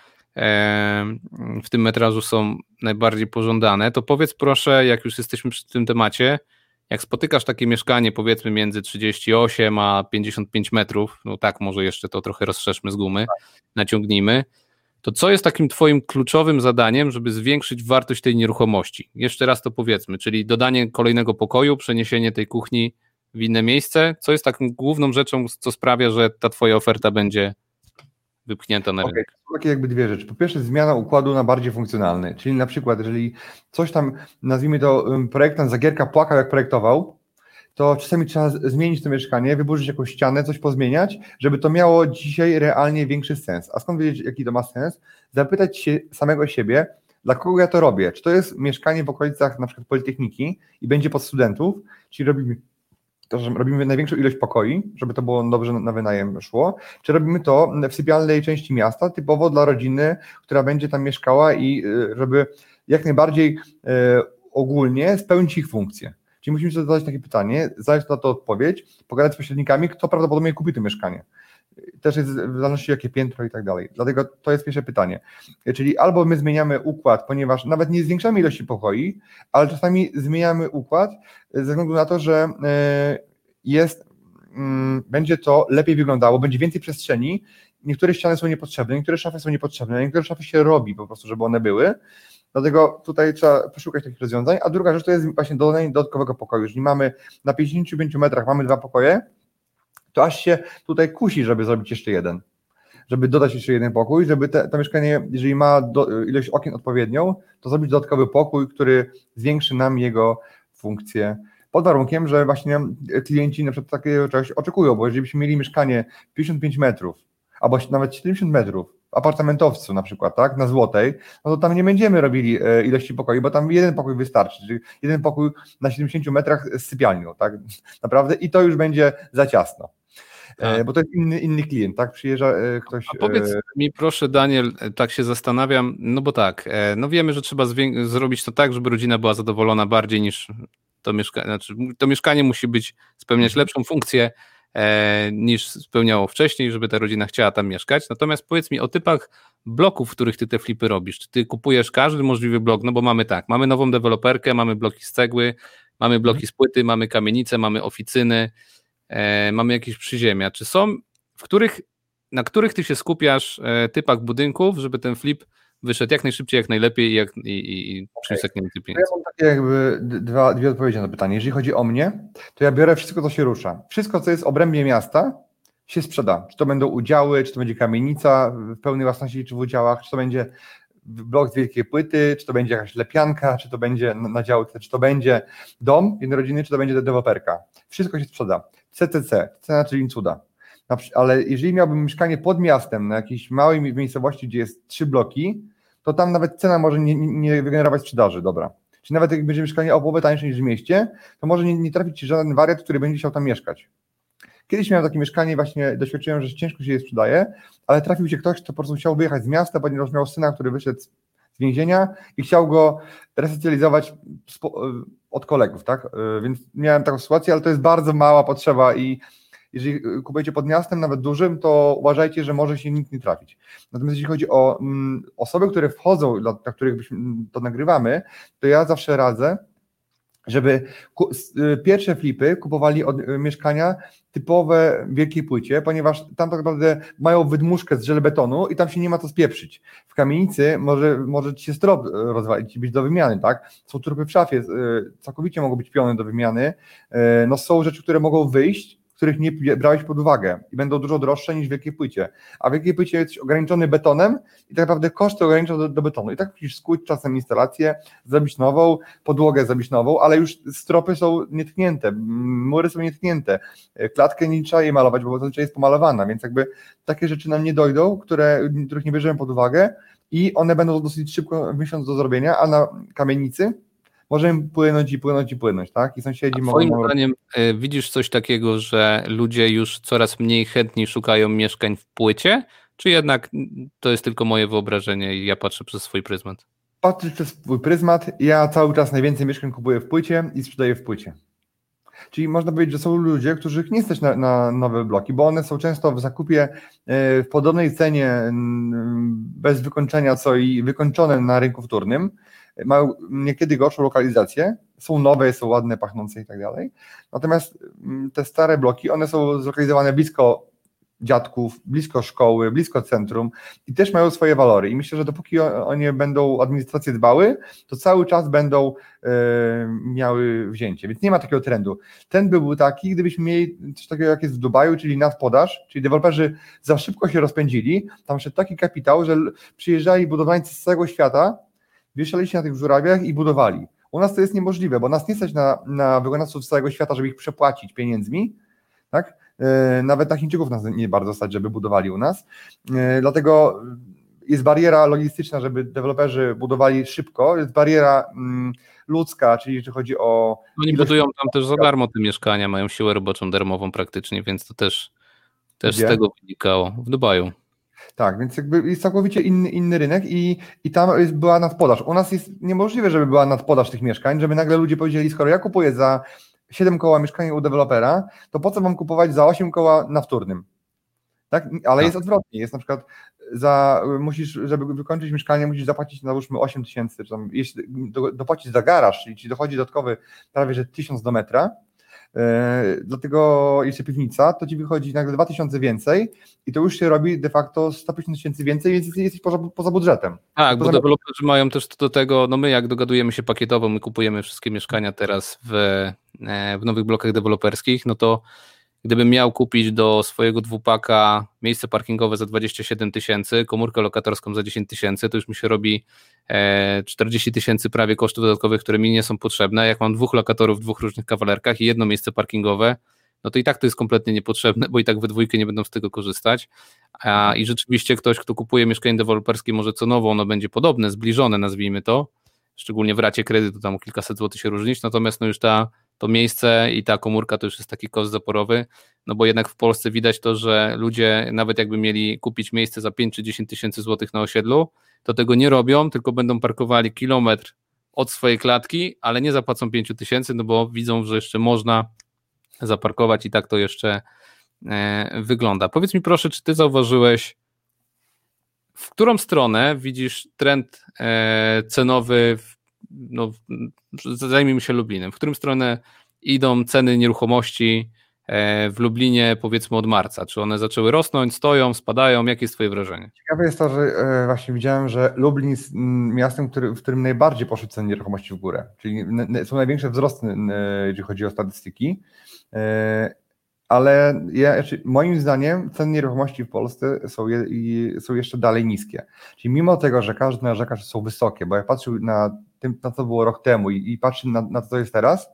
w tym metrażu są najbardziej pożądane, to powiedz proszę, jak już jesteśmy przy tym temacie, jak spotykasz takie mieszkanie powiedzmy między 38 a 55 metrów, no tak, może jeszcze to trochę rozszerzmy z gumy, naciągnijmy, to co jest takim Twoim kluczowym zadaniem, żeby zwiększyć wartość tej nieruchomości? Jeszcze raz to powiedzmy, czyli dodanie kolejnego pokoju, przeniesienie tej kuchni w inne miejsce. Co jest taką główną rzeczą, co sprawia, że ta Twoja oferta będzie wypchnięta na okay. rynek? Są takie jakby dwie rzeczy. Po pierwsze, zmiana układu na bardziej funkcjonalny, czyli na przykład, jeżeli coś tam, nazwijmy to, projektant Zagierka płakał, jak projektował, to czasami trzeba zmienić to mieszkanie, wyburzyć jakąś ścianę, coś pozmieniać, żeby to miało dzisiaj realnie większy sens. A skąd wiedzieć, jaki to ma sens? Zapytać się samego siebie, dla kogo ja to robię? Czy to jest mieszkanie w okolicach na przykład Politechniki i będzie pod studentów, czyli robimy to, robimy największą ilość pokoi, żeby to było dobrze na wynajem szło, czy robimy to w sypialnej części miasta, typowo dla rodziny, która będzie tam mieszkała i y, żeby jak najbardziej y, ogólnie spełnić ich funkcję. Czyli musimy sobie zadać takie pytanie, znaleźć na to odpowiedź, pogadać z pośrednikami, kto prawdopodobnie kupi to mieszkanie. Też jest w zależności jakie piętro i tak dalej. Dlatego to jest pierwsze pytanie. Czyli albo my zmieniamy układ, ponieważ nawet nie zwiększamy ilości pokoi, ale czasami zmieniamy układ ze względu na to, że e, jest, mm, będzie to lepiej wyglądało, będzie więcej przestrzeni. Niektóre ściany są niepotrzebne, niektóre szafy są niepotrzebne, niektóre szafy się robi po prostu, żeby one były. Dlatego tutaj trzeba poszukać takich rozwiązań. A druga rzecz to jest właśnie dodanie dodatkowego pokoju. Jeżeli mamy na 55 metrach mamy dwa pokoje, to aż się tutaj kusi, żeby zrobić jeszcze jeden. Żeby dodać jeszcze jeden pokój, żeby te, to mieszkanie, jeżeli ma do, ilość okien odpowiednią, to zrobić dodatkowy pokój, który zwiększy nam jego funkcję pod warunkiem, że właśnie klienci na przykład takiego czegoś oczekują, bo jeżeli byśmy mieli mieszkanie 55 metrów, albo nawet 70 metrów, apartamentowcu na przykład, tak, na Złotej, no to tam nie będziemy robili e, ilości pokoi, bo tam jeden pokój wystarczy, czyli jeden pokój na 70 metrach z sypialnią, tak, naprawdę i to już będzie za ciasno. E, tak. Bo to jest inny, inny klient, tak? Przyjeżdża e, ktoś. A powiedz mi, proszę, Daniel, tak się zastanawiam, no bo tak, no wiemy, że trzeba zrobić to tak, żeby rodzina była zadowolona bardziej niż to mieszkanie. Znaczy, to mieszkanie musi być, spełniać lepszą funkcję niż spełniało wcześniej, żeby ta rodzina chciała tam mieszkać. Natomiast powiedz mi o typach bloków, w których ty te flipy robisz. Czy ty kupujesz każdy możliwy blok? No bo mamy tak, mamy nową deweloperkę, mamy bloki z cegły, mamy bloki z płyty, mamy kamienice, mamy oficyny, e, mamy jakieś przyziemia. Czy są, w których, na których ty się skupiasz e, typach budynków, żeby ten flip wyszedł jak najszybciej, jak najlepiej i, jak, i, i, i przyniósł jak najwięcej pieniędzy. Ja mam takie jakby dwa, dwie odpowiedzi na to pytanie. Jeżeli chodzi o mnie, to ja biorę wszystko, co się rusza. Wszystko, co jest w obrębie miasta, się sprzeda. Czy to będą udziały, czy to będzie kamienica w pełnej własności, czy w udziałach, czy to będzie blok z wielkiej płyty, czy to będzie jakaś lepianka, czy to będzie na działce, czy to będzie dom jednorodzinny, czy to będzie deweloperka. Wszystko się sprzeda. CCC, cena czyli cuda. Ale jeżeli miałbym mieszkanie pod miastem, na jakiejś małej miejscowości, gdzie jest trzy bloki, to tam nawet cena może nie, nie wygenerować sprzedaży, dobra. Czyli nawet jak będzie mieszkanie o połowę tańsze niż w mieście, to może nie, nie trafić ci żaden wariat, który będzie chciał tam mieszkać. Kiedyś miałem takie mieszkanie, właśnie doświadczyłem, że ciężko się je sprzedaje, ale trafił się ktoś, kto po prostu chciał wyjechać z miasta, ponieważ miał syna, który wyszedł z więzienia i chciał go resocjalizować od kolegów, tak? Więc miałem taką sytuację, ale to jest bardzo mała potrzeba i jeżeli kupujecie pod miastem, nawet dużym, to uważajcie, że może się nikt nie trafić. Natomiast jeśli chodzi o mm, osoby, które wchodzą, dla, których to nagrywamy, to ja zawsze radzę, żeby y, pierwsze flipy kupowali od y, mieszkania typowe w wielkiej płycie, ponieważ tam tak naprawdę mają wydmuszkę z żelbetonu i tam się nie ma co spieprzyć. W kamienicy może, może ci się strop y, rozwalić i być do wymiany, tak? Są trupy w szafie, całkowicie mogą być piony do wymiany. No są rzeczy, które mogą wyjść, których nie brałeś pod uwagę i będą dużo droższe niż w wielkiej płycie. A w wielkiej płycie jest ograniczony betonem i tak naprawdę koszty ograniczają do, do, betonu. I tak musisz skuć czasem instalację, zrobić nową, podłogę zrobić nową, ale już stropy są nietknięte, mury są nietknięte, klatkę nie trzeba jej malować, bo zazwyczaj jest pomalowana, więc jakby takie rzeczy nam nie dojdą, które, których nie bierzemy pod uwagę i one będą dosyć szybko miesiąc do zrobienia, a na kamienicy możemy płynąć i płynąć i płynąć, tak? I sąsiedzi A mogą... Moim zdaniem y, widzisz coś takiego, że ludzie już coraz mniej chętni szukają mieszkań w płycie, czy jednak to jest tylko moje wyobrażenie i ja patrzę przez swój pryzmat? Patrzę przez swój pryzmat, ja cały czas najwięcej mieszkań kupuję w płycie i sprzedaję w płycie. Czyli można powiedzieć, że są ludzie, których nie stać na, na, nowe bloki, bo one są często w zakupie y, w podobnej cenie, bez wykończenia, co i wykończone na rynku wtórnym mają niekiedy gorszą lokalizację, są nowe, są ładne, pachnące i tak dalej. Natomiast mm, te stare bloki, one są zlokalizowane blisko dziadków, blisko szkoły, blisko centrum i też mają swoje walory. I myślę, że dopóki oni będą administrację dbały, to cały czas będą e, miały wzięcie. Więc nie ma takiego trendu. Ten by był taki, gdybyśmy mieli coś takiego, jak jest w Dubaju, czyli nadpodaż, czyli deweloperzy za szybko się rozpędzili, tam szedł taki kapitał, że przyjeżdżali budowlańcy z całego świata, wieszali się na tych żurawiach i budowali. U nas to jest niemożliwe, bo nas nie stać na, na wykonawców z całego świata, żeby ich przepłacić pieniędzmi, tak? E, nawet na Chińczyków nas nie bardzo stać, żeby budowali u nas. E, dlatego jest bariera logistyczna, żeby deweloperzy budowali szybko, jest bariera mm, ludzka, czyli jeśli chodzi o... Oni budują tam też za darmo te mieszkania, mają siłę roboczą darmową praktycznie, więc to też, też z tego wynikało w Dubaju. Tak, więc jakby jest całkowicie inny, inny rynek i, i tam jest, była nadpodaż. U nas jest niemożliwe, żeby była nadpodaż tych mieszkań, żeby nagle ludzie powiedzieli, skoro ja kupuję za 7 koła mieszkanie u dewelopera, to po co mam kupować za 8 koła na wtórnym? Tak? Ale tak. jest odwrotnie. Jest na przykład za, musisz, żeby wykończyć mieszkanie, musisz zapłacić załóżmy 8 tysięcy, czy tam, jeśli do, dopłacić za garaż, czyli ci dochodzi dodatkowy prawie że 1000 do metra, dlatego jeszcze piwnica, to ci wychodzi nagle 2000 więcej i to już się robi de facto 150 tysięcy więcej, więc jesteś poza, poza budżetem. Tak, poza... bo deweloperzy mają też do tego, no my jak dogadujemy się pakietowo, my kupujemy wszystkie mieszkania teraz w, e, w nowych blokach deweloperskich, no to Gdybym miał kupić do swojego dwupaka miejsce parkingowe za 27 tysięcy, komórkę lokatorską za 10 tysięcy, to już mi się robi 40 e, tysięcy prawie kosztów dodatkowych, które mi nie są potrzebne. Jak mam dwóch lokatorów w dwóch różnych kawalerkach i jedno miejsce parkingowe, no to i tak to jest kompletnie niepotrzebne, bo i tak we dwójkę nie będą z tego korzystać. I rzeczywiście ktoś, kto kupuje mieszkanie deweloperskie, może co nowo ono będzie podobne, zbliżone, nazwijmy to, szczególnie w racie kredytu, tam o kilkaset złotych się różnić, natomiast no już ta to miejsce i ta komórka to już jest taki koszt zaporowy, no bo jednak w Polsce widać to, że ludzie nawet jakby mieli kupić miejsce za 5 czy 10 tysięcy złotych na osiedlu, to tego nie robią, tylko będą parkowali kilometr od swojej klatki, ale nie zapłacą 5 tysięcy, no bo widzą, że jeszcze można zaparkować i tak to jeszcze e, wygląda. Powiedz mi proszę, czy ty zauważyłeś, w którą stronę widzisz trend e, cenowy w no, zajmijmy się Lublinem. W którym stronę idą ceny nieruchomości e, w Lublinie powiedzmy od marca? Czy one zaczęły rosnąć, stoją, spadają? Jakie jest Twoje wrażenie? Ciekawe jest to, że e, właśnie widziałem, że Lublin jest miastem, który, w którym najbardziej poszły ceny nieruchomości w górę, czyli są największe wzrosty, jeżeli chodzi o statystyki. E, ale ja, znaczy, moim zdaniem ceny nieruchomości w Polsce są, je, są jeszcze dalej niskie. Czyli mimo tego, że każdy narzeka, że są wysokie, bo jak patrzył na tym, na co było rok temu i, i patrzy na, na to, co jest teraz,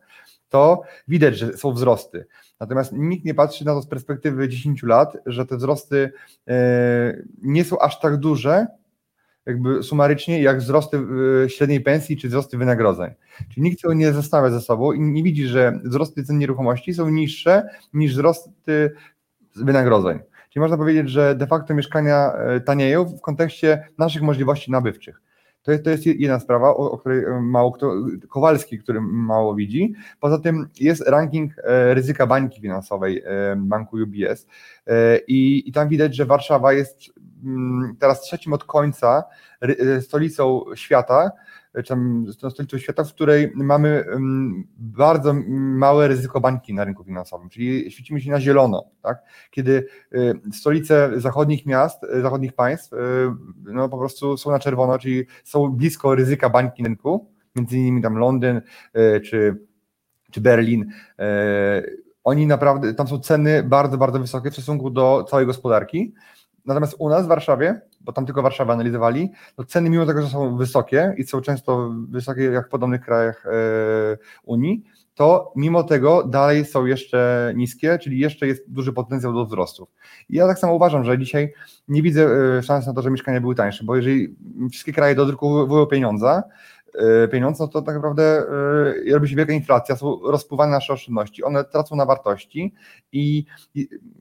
to widać, że są wzrosty. Natomiast nikt nie patrzy na to z perspektywy 10 lat, że te wzrosty e, nie są aż tak duże, jakby sumarycznie, jak wzrosty e, średniej pensji czy wzrosty wynagrodzeń. Czyli nikt tego nie zastawia ze sobą i nie widzi, że wzrosty cen nieruchomości są niższe niż wzrosty wynagrodzeń. Czyli można powiedzieć, że de facto mieszkania e, tanieją w kontekście naszych możliwości nabywczych. To jest, to jest jedna sprawa, o, o której mało kto, Kowalski, który mało widzi. Poza tym jest ranking ryzyka bańki finansowej banku UBS i, i tam widać, że Warszawa jest mm, teraz trzecim od końca stolicą świata, czy tam stolicą świata, w której mamy bardzo małe ryzyko bańki na rynku finansowym, czyli świecimy się na zielono, tak? kiedy y, stolice zachodnich miast, y, zachodnich państw no, po prostu są na czerwono, czyli są blisko ryzyka bańki na rynku, między innymi tam Londyn czy, czy Berlin, oni naprawdę, tam są ceny bardzo, bardzo wysokie w stosunku do całej gospodarki, Natomiast u nas w Warszawie, bo tam tylko Warszawę analizowali, to ceny mimo tego, że są wysokie i są często wysokie jak w podobnych krajach e, Unii, to mimo tego dalej są jeszcze niskie, czyli jeszcze jest duży potencjał do wzrostów. I ja tak samo uważam, że dzisiaj nie widzę e, szans na to, że mieszkania były tańsze, bo jeżeli wszystkie kraje dodrukują pieniądze, pieniądz, no to tak naprawdę e, robi się wielka inflacja, są rozpływane nasze oszczędności, one tracą na wartości i,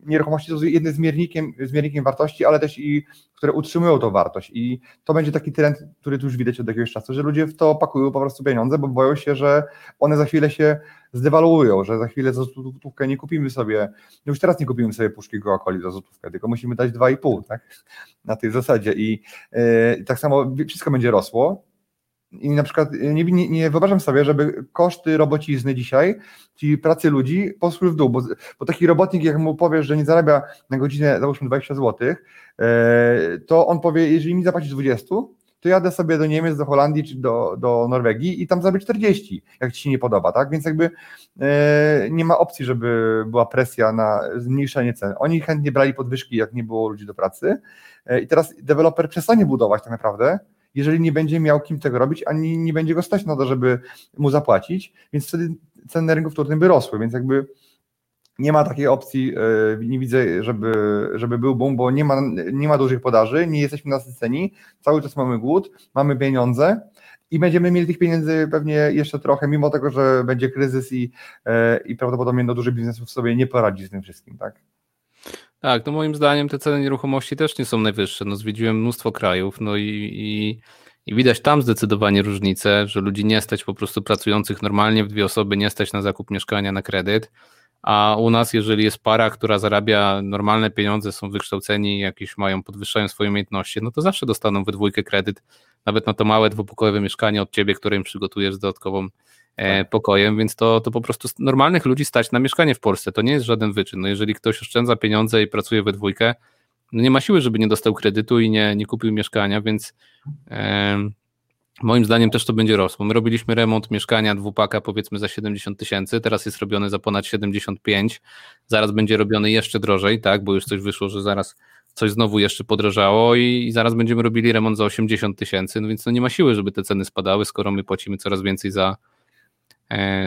nieruchomości są jednym zmiennikiem, zmiennikiem wartości, ale też i które utrzymują tą wartość. I to będzie taki trend, który tu już widać od jakiegoś czasu, że ludzie w to pakują po prostu pieniądze, bo boją się, że one za chwilę się zdewaluują, że za chwilę za złotówkę nie kupimy sobie, no już teraz nie kupimy sobie puszki Coca-Coli za złotówkę, tylko musimy dać 2,5, tak, na tej zasadzie. I yy, tak samo wszystko będzie rosło, i na przykład nie, nie, nie, wyobrażam sobie, żeby koszty robocizny dzisiaj, czyli pracy ludzi, poszły w dół, bo, bo taki robotnik, jak mu powiesz, że nie zarabia na godzinę załóżmy 20 zł, e, to on powie, jeżeli mi zapłacisz 20, to jadę sobie do Niemiec, do Holandii czy do, do Norwegii i tam zarobię 40, jak ci się nie podoba, tak? Więc jakby e, nie ma opcji, żeby była presja na zmniejszenie cen. Oni chętnie brali podwyżki, jak nie było ludzi do pracy e, i teraz deweloper przestanie budować tak naprawdę, jeżeli nie będzie miał kim tego robić, ani nie będzie go stać na to, żeby mu zapłacić, więc wtedy ceny rynku wtórnym by rosły, więc jakby nie ma takiej opcji, e, nie widzę, żeby, żeby był boom, bo nie ma, nie ma dużych podaży, nie jesteśmy nasyceni, cały czas mamy głód, mamy pieniądze i będziemy mieli tych pieniędzy pewnie jeszcze trochę, mimo tego, że będzie kryzys i, e, i prawdopodobnie no, duży biznes sobie nie poradzi z tym wszystkim, tak? Tak, no moim zdaniem te ceny nieruchomości też nie są najwyższe. No zwiedziłem mnóstwo krajów, no i, i, i, widać tam zdecydowanie różnicę, że ludzi nie stać po prostu pracujących normalnie w dwie osoby, nie stać na zakup mieszkania na kredyt, a u nas jeżeli jest para, która zarabia normalne pieniądze, są wykształceni, jakieś mają, podwyższają swoje umiejętności, no to zawsze dostaną we dwójkę kredyt, nawet na to małe dwupokojowe mieszkanie od ciebie, które im przygotujesz z dodatkową. Pokojem, więc to, to po prostu normalnych ludzi stać na mieszkanie w Polsce. To nie jest żaden wyczyn. No jeżeli ktoś oszczędza pieniądze i pracuje we dwójkę, no nie ma siły, żeby nie dostał kredytu i nie, nie kupił mieszkania, więc e, moim zdaniem też to będzie rosło. My robiliśmy remont mieszkania dwupaka powiedzmy za 70 tysięcy, teraz jest robiony za ponad 75, zaraz będzie robiony jeszcze drożej, tak, bo już coś wyszło, że zaraz coś znowu jeszcze podrożało i, i zaraz będziemy robili remont za 80 tysięcy, no więc no nie ma siły, żeby te ceny spadały, skoro my płacimy coraz więcej za, E,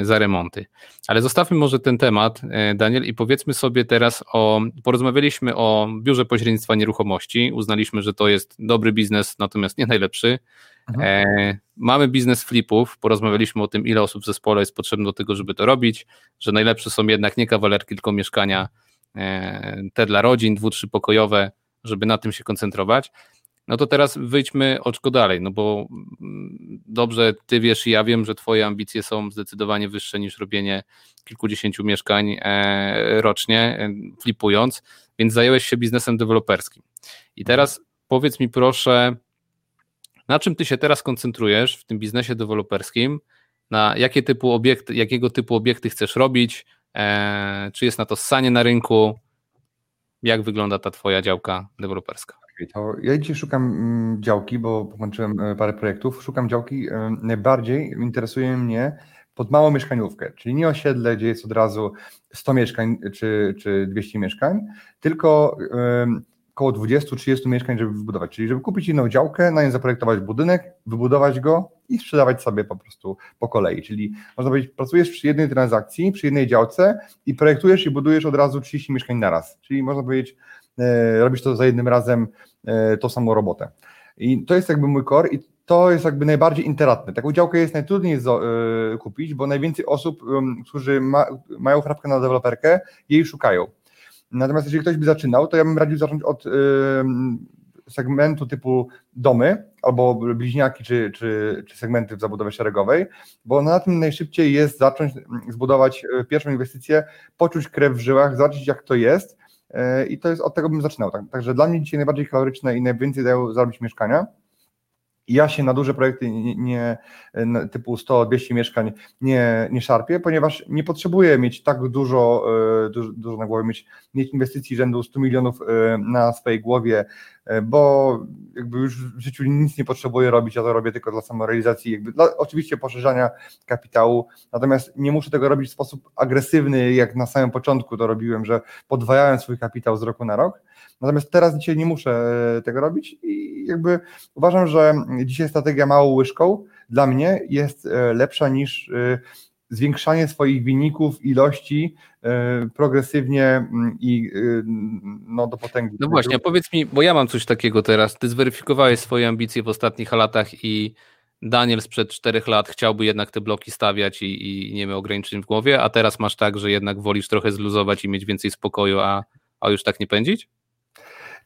za remonty. Ale zostawmy może ten temat, e, Daniel, i powiedzmy sobie teraz o. Porozmawialiśmy o biurze pośrednictwa nieruchomości. Uznaliśmy, że to jest dobry biznes, natomiast nie najlepszy. Mhm. E, mamy biznes flipów. Porozmawialiśmy o tym, ile osób w zespole jest potrzebne do tego, żeby to robić, że najlepsze są jednak nie kawalerki, tylko mieszkania te dla rodzin, dwu, trzy pokojowe, żeby na tym się koncentrować. No to teraz wyjdźmy oczko dalej, no bo mm, dobrze ty wiesz i ja wiem, że twoje ambicje są zdecydowanie wyższe niż robienie kilkudziesięciu mieszkań e, rocznie, e, flipując, więc zająłeś się biznesem deweloperskim. I teraz powiedz mi proszę, na czym ty się teraz koncentrujesz w tym biznesie deweloperskim, na jakie typu obiekty, jakiego typu obiekty chcesz robić, e, czy jest na to ssanie na rynku, jak wygląda ta twoja działka deweloperska? To ja dzisiaj szukam mm, działki, bo połączyłem e, parę projektów. Szukam działki. E, najbardziej interesuje mnie pod małą mieszkaniówkę, czyli nie osiedle, gdzie jest od razu 100 mieszkań czy, czy 200 mieszkań, tylko około 20-30 mieszkań, żeby wybudować. Czyli żeby kupić inną działkę, na nią zaprojektować budynek, wybudować go i sprzedawać sobie po prostu po kolei. Czyli można powiedzieć, pracujesz przy jednej transakcji, przy jednej działce i projektujesz i budujesz od razu 30 mieszkań naraz. Czyli można powiedzieć, robisz to za jednym razem E, tą samą robotę. I to jest jakby mój core i to jest jakby najbardziej interatne. Taką działkę jest najtrudniej e, kupić, bo najwięcej osób, którzy ma, mają chrapkę na deweloperkę, jej szukają. Natomiast jeżeli ktoś by zaczynał, to ja bym radził zacząć od segmentu typu domy, albo bliźniaki, czy, czy, czy segmenty w zabudowie szeregowej, bo na tym najszybciej jest zacząć zbudować pierwszą inwestycję, poczuć krew w żyłach, zobaczyć jak to jest i to jest od tego bym zaczynał. Tak? Także dla mnie dzisiaj najbardziej kaloryczne i najwięcej dają zarobić mieszkania ja się na duże projekty nie, nie typu 100-200 mieszkań nie, nie szarpię, ponieważ nie potrzebuję mieć tak dużo, e, dużo, dużo na głowie, mieć, mieć inwestycji rzędu 100 milionów e, na swojej głowie, e, bo jakby już w życiu nic nie potrzebuję robić, ja to robię tylko dla samorealizacji, jakby dla oczywiście poszerzania kapitału, natomiast nie muszę tego robić w sposób agresywny, jak na samym początku to robiłem, że podwajałem swój kapitał z roku na rok, Natomiast teraz dzisiaj nie muszę e, tego robić i jakby uważam, że dzisiaj strategia małą łyżką dla mnie jest e, lepsza niż e, zwiększanie swoich wyników, ilości progresywnie mm, i no, do potęgi. No właśnie, powiedz mi, bo ja mam coś takiego teraz. Ty zweryfikowałeś swoje ambicje w ostatnich latach i Daniel sprzed czterech lat chciałby jednak te bloki stawiać i, i nie miał ograniczeń w głowie, a teraz masz tak, że jednak wolisz trochę zluzować i mieć więcej spokoju, a, a już tak nie pędzić?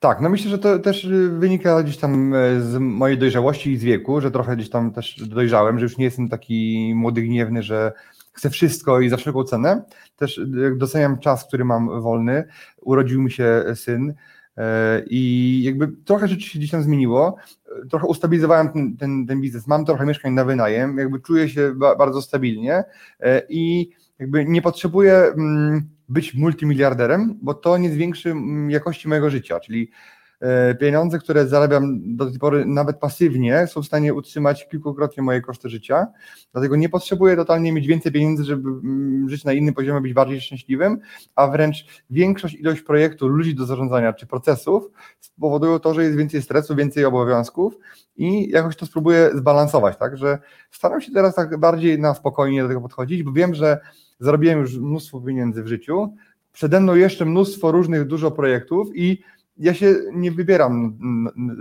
Tak, no myślę, że to też y, wynika gdzieś tam e, z mojej dojrzałości i z wieku, że trochę gdzieś tam też dojrzałem, że już nie jestem taki młody, gniewny, że chcę wszystko i za wszelką cenę. Też y, doceniam czas, który mam wolny. Urodził mi się syn i jakby trochę rzeczy się gdzieś tam zmieniło. Trochę ustabilizowałem ten, ten, ten biznes. Mam trochę mieszkań na wynajem, jakby czuję się bardzo stabilnie i jakby nie potrzebuję mm, być multimiliarderem, bo to nie zwiększy mm, jakości mojego życia, czyli pieniądze, które zarabiam do tej pory nawet pasywnie, są w stanie utrzymać kilkukrotnie moje koszty życia. Dlatego nie potrzebuję totalnie mieć więcej pieniędzy, żeby mm, żyć na innym poziomie, być bardziej szczęśliwym, a wręcz większość, ilość projektów, ludzi do zarządzania czy procesów spowodują to, że jest więcej stresu, więcej obowiązków i jakoś to spróbuję zbalansować, tak, że staram się teraz tak bardziej na spokojnie do tego podchodzić, bo wiem, że zarobiłem już mnóstwo pieniędzy w życiu, przede mną jeszcze mnóstwo różnych, dużo projektów i ja się nie wybieram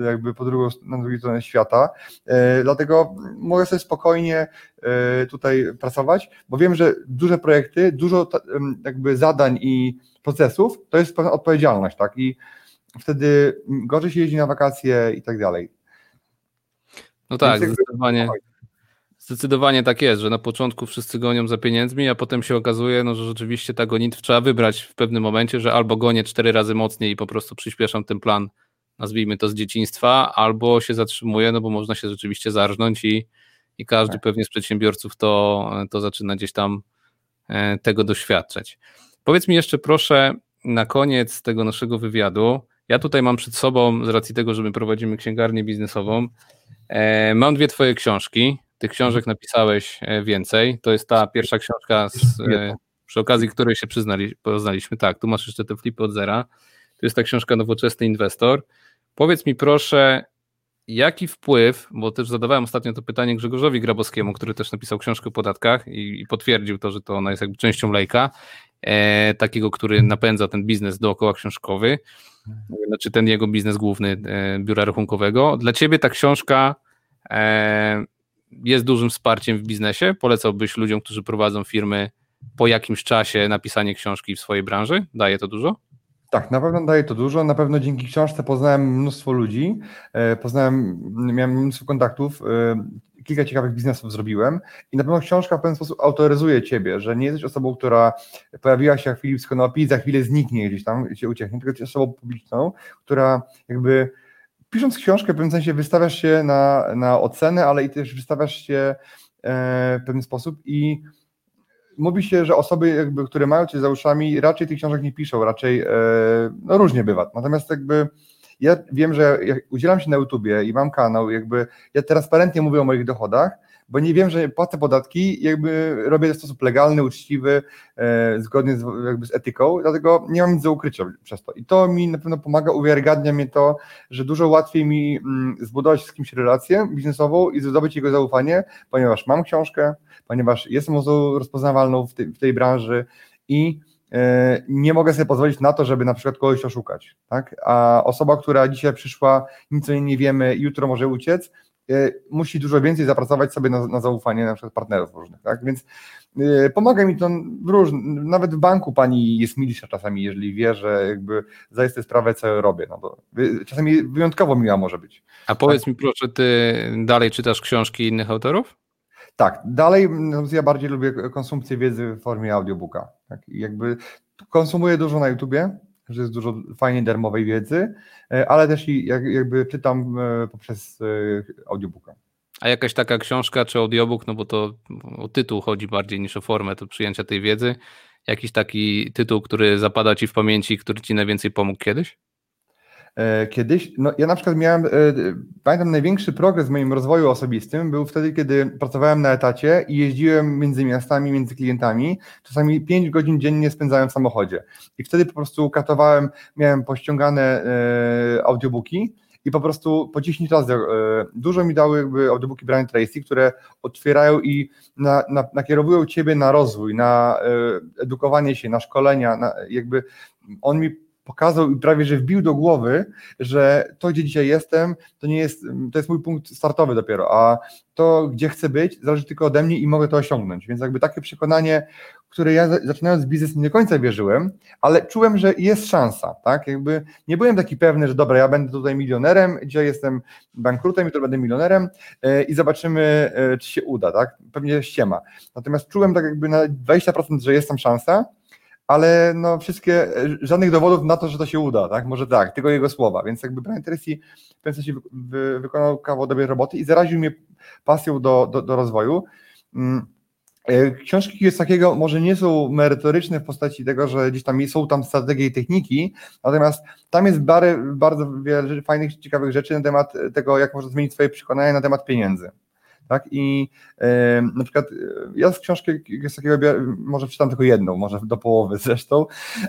jakby po drugą, na drugiej stronie świata, e, dlatego mogę sobie spokojnie e, tutaj pracować, bo wiem, że duże projekty, dużo jakby zadań i procesów to jest pewna odpowiedzialność, tak, i wtedy gorzej się jeździ na wakacje i tak dalej. No tak, zdecydowanie. Zdecydowanie tak jest, że na początku wszyscy gonią za pieniędzmi, a potem się okazuje, no, że rzeczywiście ta gonitwa trzeba wybrać w pewnym momencie, że albo gonię cztery razy mocniej i po prostu przyspieszam ten plan, nazwijmy to z dzieciństwa, albo się zatrzymuję, no bo można się rzeczywiście zarżnąć i, i każdy tak. pewnie z przedsiębiorców to, to zaczyna gdzieś tam e, tego doświadczać. Powiedz mi jeszcze proszę na koniec tego naszego wywiadu, ja tutaj mam przed sobą, z racji tego, że my prowadzimy księgarnię biznesową, e, mam dwie twoje książki, tych książek napisałeś e, więcej. To jest ta pierwsza książka, z, e, przy okazji której się przyznali, poznaliśmy. Tak, tu masz jeszcze te flipy od zera. To jest ta książka Nowoczesny Inwestor. Powiedz mi proszę, jaki wpływ, bo też zadawałem ostatnio to pytanie Grzegorzowi Grabowskiemu, który też napisał książkę o podatkach i, i potwierdził to, że to ona jest jakby częścią lejka, e, takiego, który napędza ten biznes dookoła książkowy, znaczy ten jego biznes główny e, biura rachunkowego. Dla ciebie ta książka e, jest dużym wsparciem w biznesie? Polecałbyś ludziom, którzy prowadzą firmy po jakimś czasie napisanie książki w swojej branży? Daje to dużo? Tak, na pewno daje to dużo. Na pewno dzięki książce poznałem mnóstwo ludzi, e, poznałem, miałem mnóstwo kontaktów, e, kilka ciekawych biznesów zrobiłem i na pewno książka w pewien sposób autoryzuje ciebie, że nie jesteś osobą, która pojawiła się jak Filip z Konopi i za chwilę zniknie gdzieś tam, się ucieknie, tylko jesteś osobą publiczną, która jakby pisząc książkę w pewnym sensie wystawiasz się na, na ocenę, ale i też wystawiasz się e, w pewien sposób i mówi się, że osoby, jakby, które mają cię za uszami, raczej tych książek nie piszą, raczej e, no różnie bywa. Natomiast jakby ja wiem, że jak udzielam się na YouTubie i mam kanał, jakby ja transparentnie mówię o moich dochodach, bo nie wiem, że płacę podatki, jakby robię w sposób legalny, uczciwy, e, zgodnie z, jakby z etyką, dlatego nie mam nic do ukrycia przez to. I to mi na pewno pomaga, uwiarygadnia mnie to, że dużo łatwiej mi mm, zbudować z kimś relację biznesową i zdobyć jego zaufanie, ponieważ mam książkę, ponieważ jestem osobą rozpoznawalną w tej, w tej branży i e, nie mogę sobie pozwolić na to, żeby na przykład kogoś oszukać. Tak? A osoba, która dzisiaj przyszła, nic o niej nie wiemy, jutro może uciec, musi dużo więcej zapracować sobie na, na zaufanie na przykład partnerów różnych, tak? Więc y, pomaga mi to w róż, nawet w banku pani jest milsza czasami, jeżeli wie, że jakby zdaje sobie sprawę, co robię. No to czasami wyjątkowo miła może być. A powiedz tak. mi proszę, ty dalej czytasz książki innych autorów? Tak, dalej no, ja bardziej lubię konsumpcję wiedzy w formie audiobooka. Tak? jakby konsumuję dużo na YouTubie, że jest dużo fajnej darmowej wiedzy, e, ale też i jakby czytam e, poprzez e, audiobooka. A jakaś taka książka czy audiobook, no bo to o tytuł chodzi bardziej niż o formę to przyjęcia tej wiedzy. Jakiś taki tytuł, który zapada ci w pamięci, który ci najwięcej pomógł kiedyś? E, kiedyś, no ja na przykład miałem, e, pamiętam największy progres w moim rozwoju osobistym był wtedy, kiedy pracowałem na etacie i jeździłem między miastami, między klientami, czasami 5 godzin dziennie spędzałem w samochodzie. I wtedy po prostu katowałem, miałem pościągane e, audiobooki i po prostu po 10 razy dużo mi dały jakby audiobooki Brian Tracy, które otwierają i na, na, nakierowują ciebie na rozwój, na edukowanie się, na szkolenia, na, jakby on mi pokazał i prawie że wbił do głowy, że to, gdzie dzisiaj jestem, to nie jest, to jest mój punkt startowy dopiero, a to, gdzie chcę być, zależy tylko ode mnie i mogę to osiągnąć. Więc jakby takie przekonanie, które ja zaczynając biznes nie do końca wierzyłem, ale czułem, że jest szansa, tak? Jakby nie byłem taki pewny, że dobra, ja będę tutaj milionerem, dzisiaj jestem bankrutem, jutro będę milionerem yy, i zobaczymy, yy, czy się uda, tak? Pewnie ściema. Natomiast czułem tak jakby na 20%, że jest tam szansa, ale no wszystkie, żadnych dowodów na to, że to się uda, tak? Może tak, tylko jego słowa, więc jakby Brian Tracy w pewnym sensie wy, wykonał kawał dobrej roboty i zaraził mnie pasją do, do, do rozwoju. Mm, e, książki jest takiego może nie są merytoryczne w postaci tego, że gdzieś tam są tam strategie i techniki, natomiast tam jest bardzo wiele fajnych, ciekawych rzeczy na temat tego, jak można zmienić swoje przekonania na temat pieniędzy. Tak? I na przykład e, ja z książki z takiego, może przeczytam tylko jedną, może do połowy zresztą,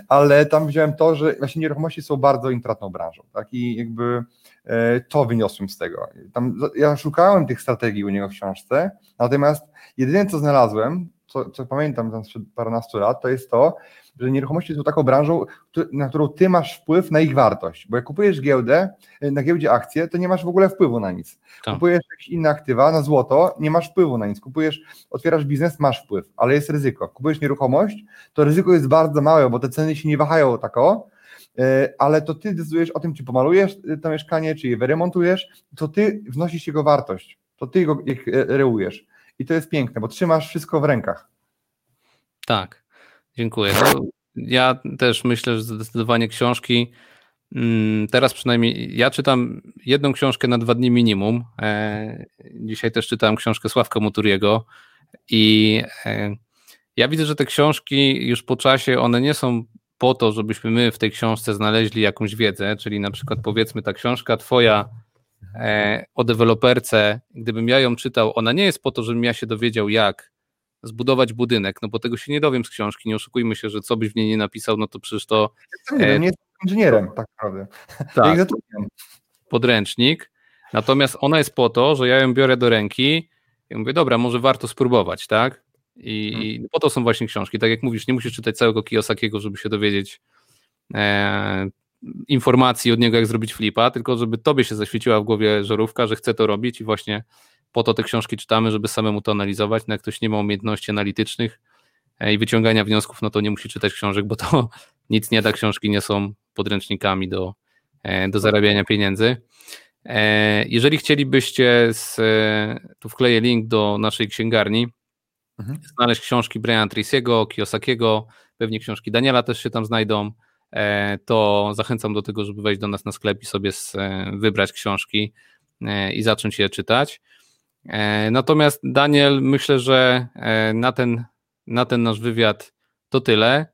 ale tam wziąłem to, że właśnie nieruchomości są bardzo intratną branżą. Tak? I jakby e, to wyniosłem z tego. Tam, ja szukałem tych strategii u niego w książce, natomiast jedyne co znalazłem, co, co pamiętam tam sprzed paręnastu lat, to jest to, że nieruchomości są taką branżą, na którą ty masz wpływ na ich wartość, bo jak kupujesz giełdę, y, na giełdzie akcje, to nie masz w ogóle wpływu na nic. Tak. Kupujesz jakieś inne aktywa, na złoto, nie masz wpływu na nic. Kupujesz, otwierasz biznes, masz wpływ, ale jest ryzyko. Kupujesz nieruchomość, to ryzyko jest bardzo małe, bo te ceny się nie wahają tako, y, ale to ty decydujesz o tym, czy pomalujesz y, to mieszkanie, czy je wyremontujesz, to ty wnosisz jego wartość, to ty go reujesz. I to jest piękne, bo trzymasz wszystko w rękach. Tak. Dziękuję. No, ja też myślę, że zdecydowanie książki. Mm, teraz przynajmniej ja czytam jedną książkę na dwa dni minimum. E, dzisiaj też czytałem książkę Sławka Muturiego i e, ja widzę, że te książki już po czasie one nie są po to, żebyśmy my w tej książce znaleźli jakąś wiedzę, czyli na przykład powiedzmy ta książka twoja e, o deweloperce, gdybym ja ją czytał, ona nie jest po to, żebym ja się dowiedział jak zbudować budynek, no bo tego się nie dowiem z książki, nie oszukujmy się, że co byś w niej nie napisał, no to przecież to... Nie, e, nie jestem inżynierem, tak naprawdę. Tak, podręcznik, natomiast ona jest po to, że ja ją biorę do ręki i mówię, dobra, może warto spróbować, tak? I, hmm. po to są właśnie książki. Tak jak mówisz, nie musisz czytać całego Kiyosakiego, żeby się dowiedzieć e, informacji od niego, jak zrobić flipa, tylko żeby tobie się zaświeciła w głowie żarówka, że chce to robić i właśnie po to te książki czytamy, żeby samemu to analizować. No jak ktoś nie ma umiejętności analitycznych e, i wyciągania wniosków, no to nie musi czytać książek, bo to nic nie da. Książki nie są podręcznikami do, e, do zarabiania pieniędzy. E, jeżeli chcielibyście, z, tu wkleję link do naszej księgarni, mhm. znaleźć książki Briana Tracy'ego, Kiyosakiego, pewnie książki Daniela też się tam znajdą, to zachęcam do tego, żeby wejść do nas na sklep i sobie wybrać książki i zacząć je czytać. E, natomiast Daniel, myślę, że e, na ten, na ten nasz wywiad to tyle.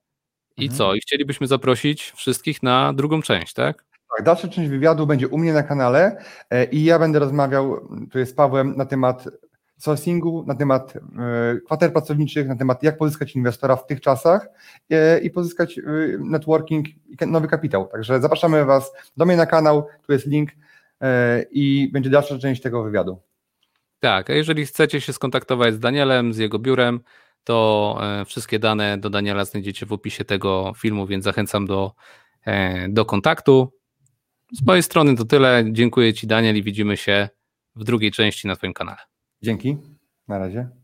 I mhm. co? I chcielibyśmy zaprosić wszystkich na drugą część, tak? Tak, dalsza część wywiadu będzie u mnie na kanale e, i ja będę rozmawiał tu z Pawłem na temat sourcingu, na temat kwater pracowniczych, na temat jak pozyskać inwestora w tych czasach i pozyskać networking i nowy kapitał. Także zapraszamy Was do mnie na kanał, tu jest link i będzie dalsza część tego wywiadu. Tak, a jeżeli chcecie się skontaktować z Danielem, z jego biurem, to e, wszystkie dane do Daniela znajdziecie w opisie tego filmu, więc zachęcam do, e, do kontaktu. Z mojej strony to tyle. Dziękuję Ci, Daniel, i widzimy się w drugiej części na Twoim kanale. Dzięki. Na razie.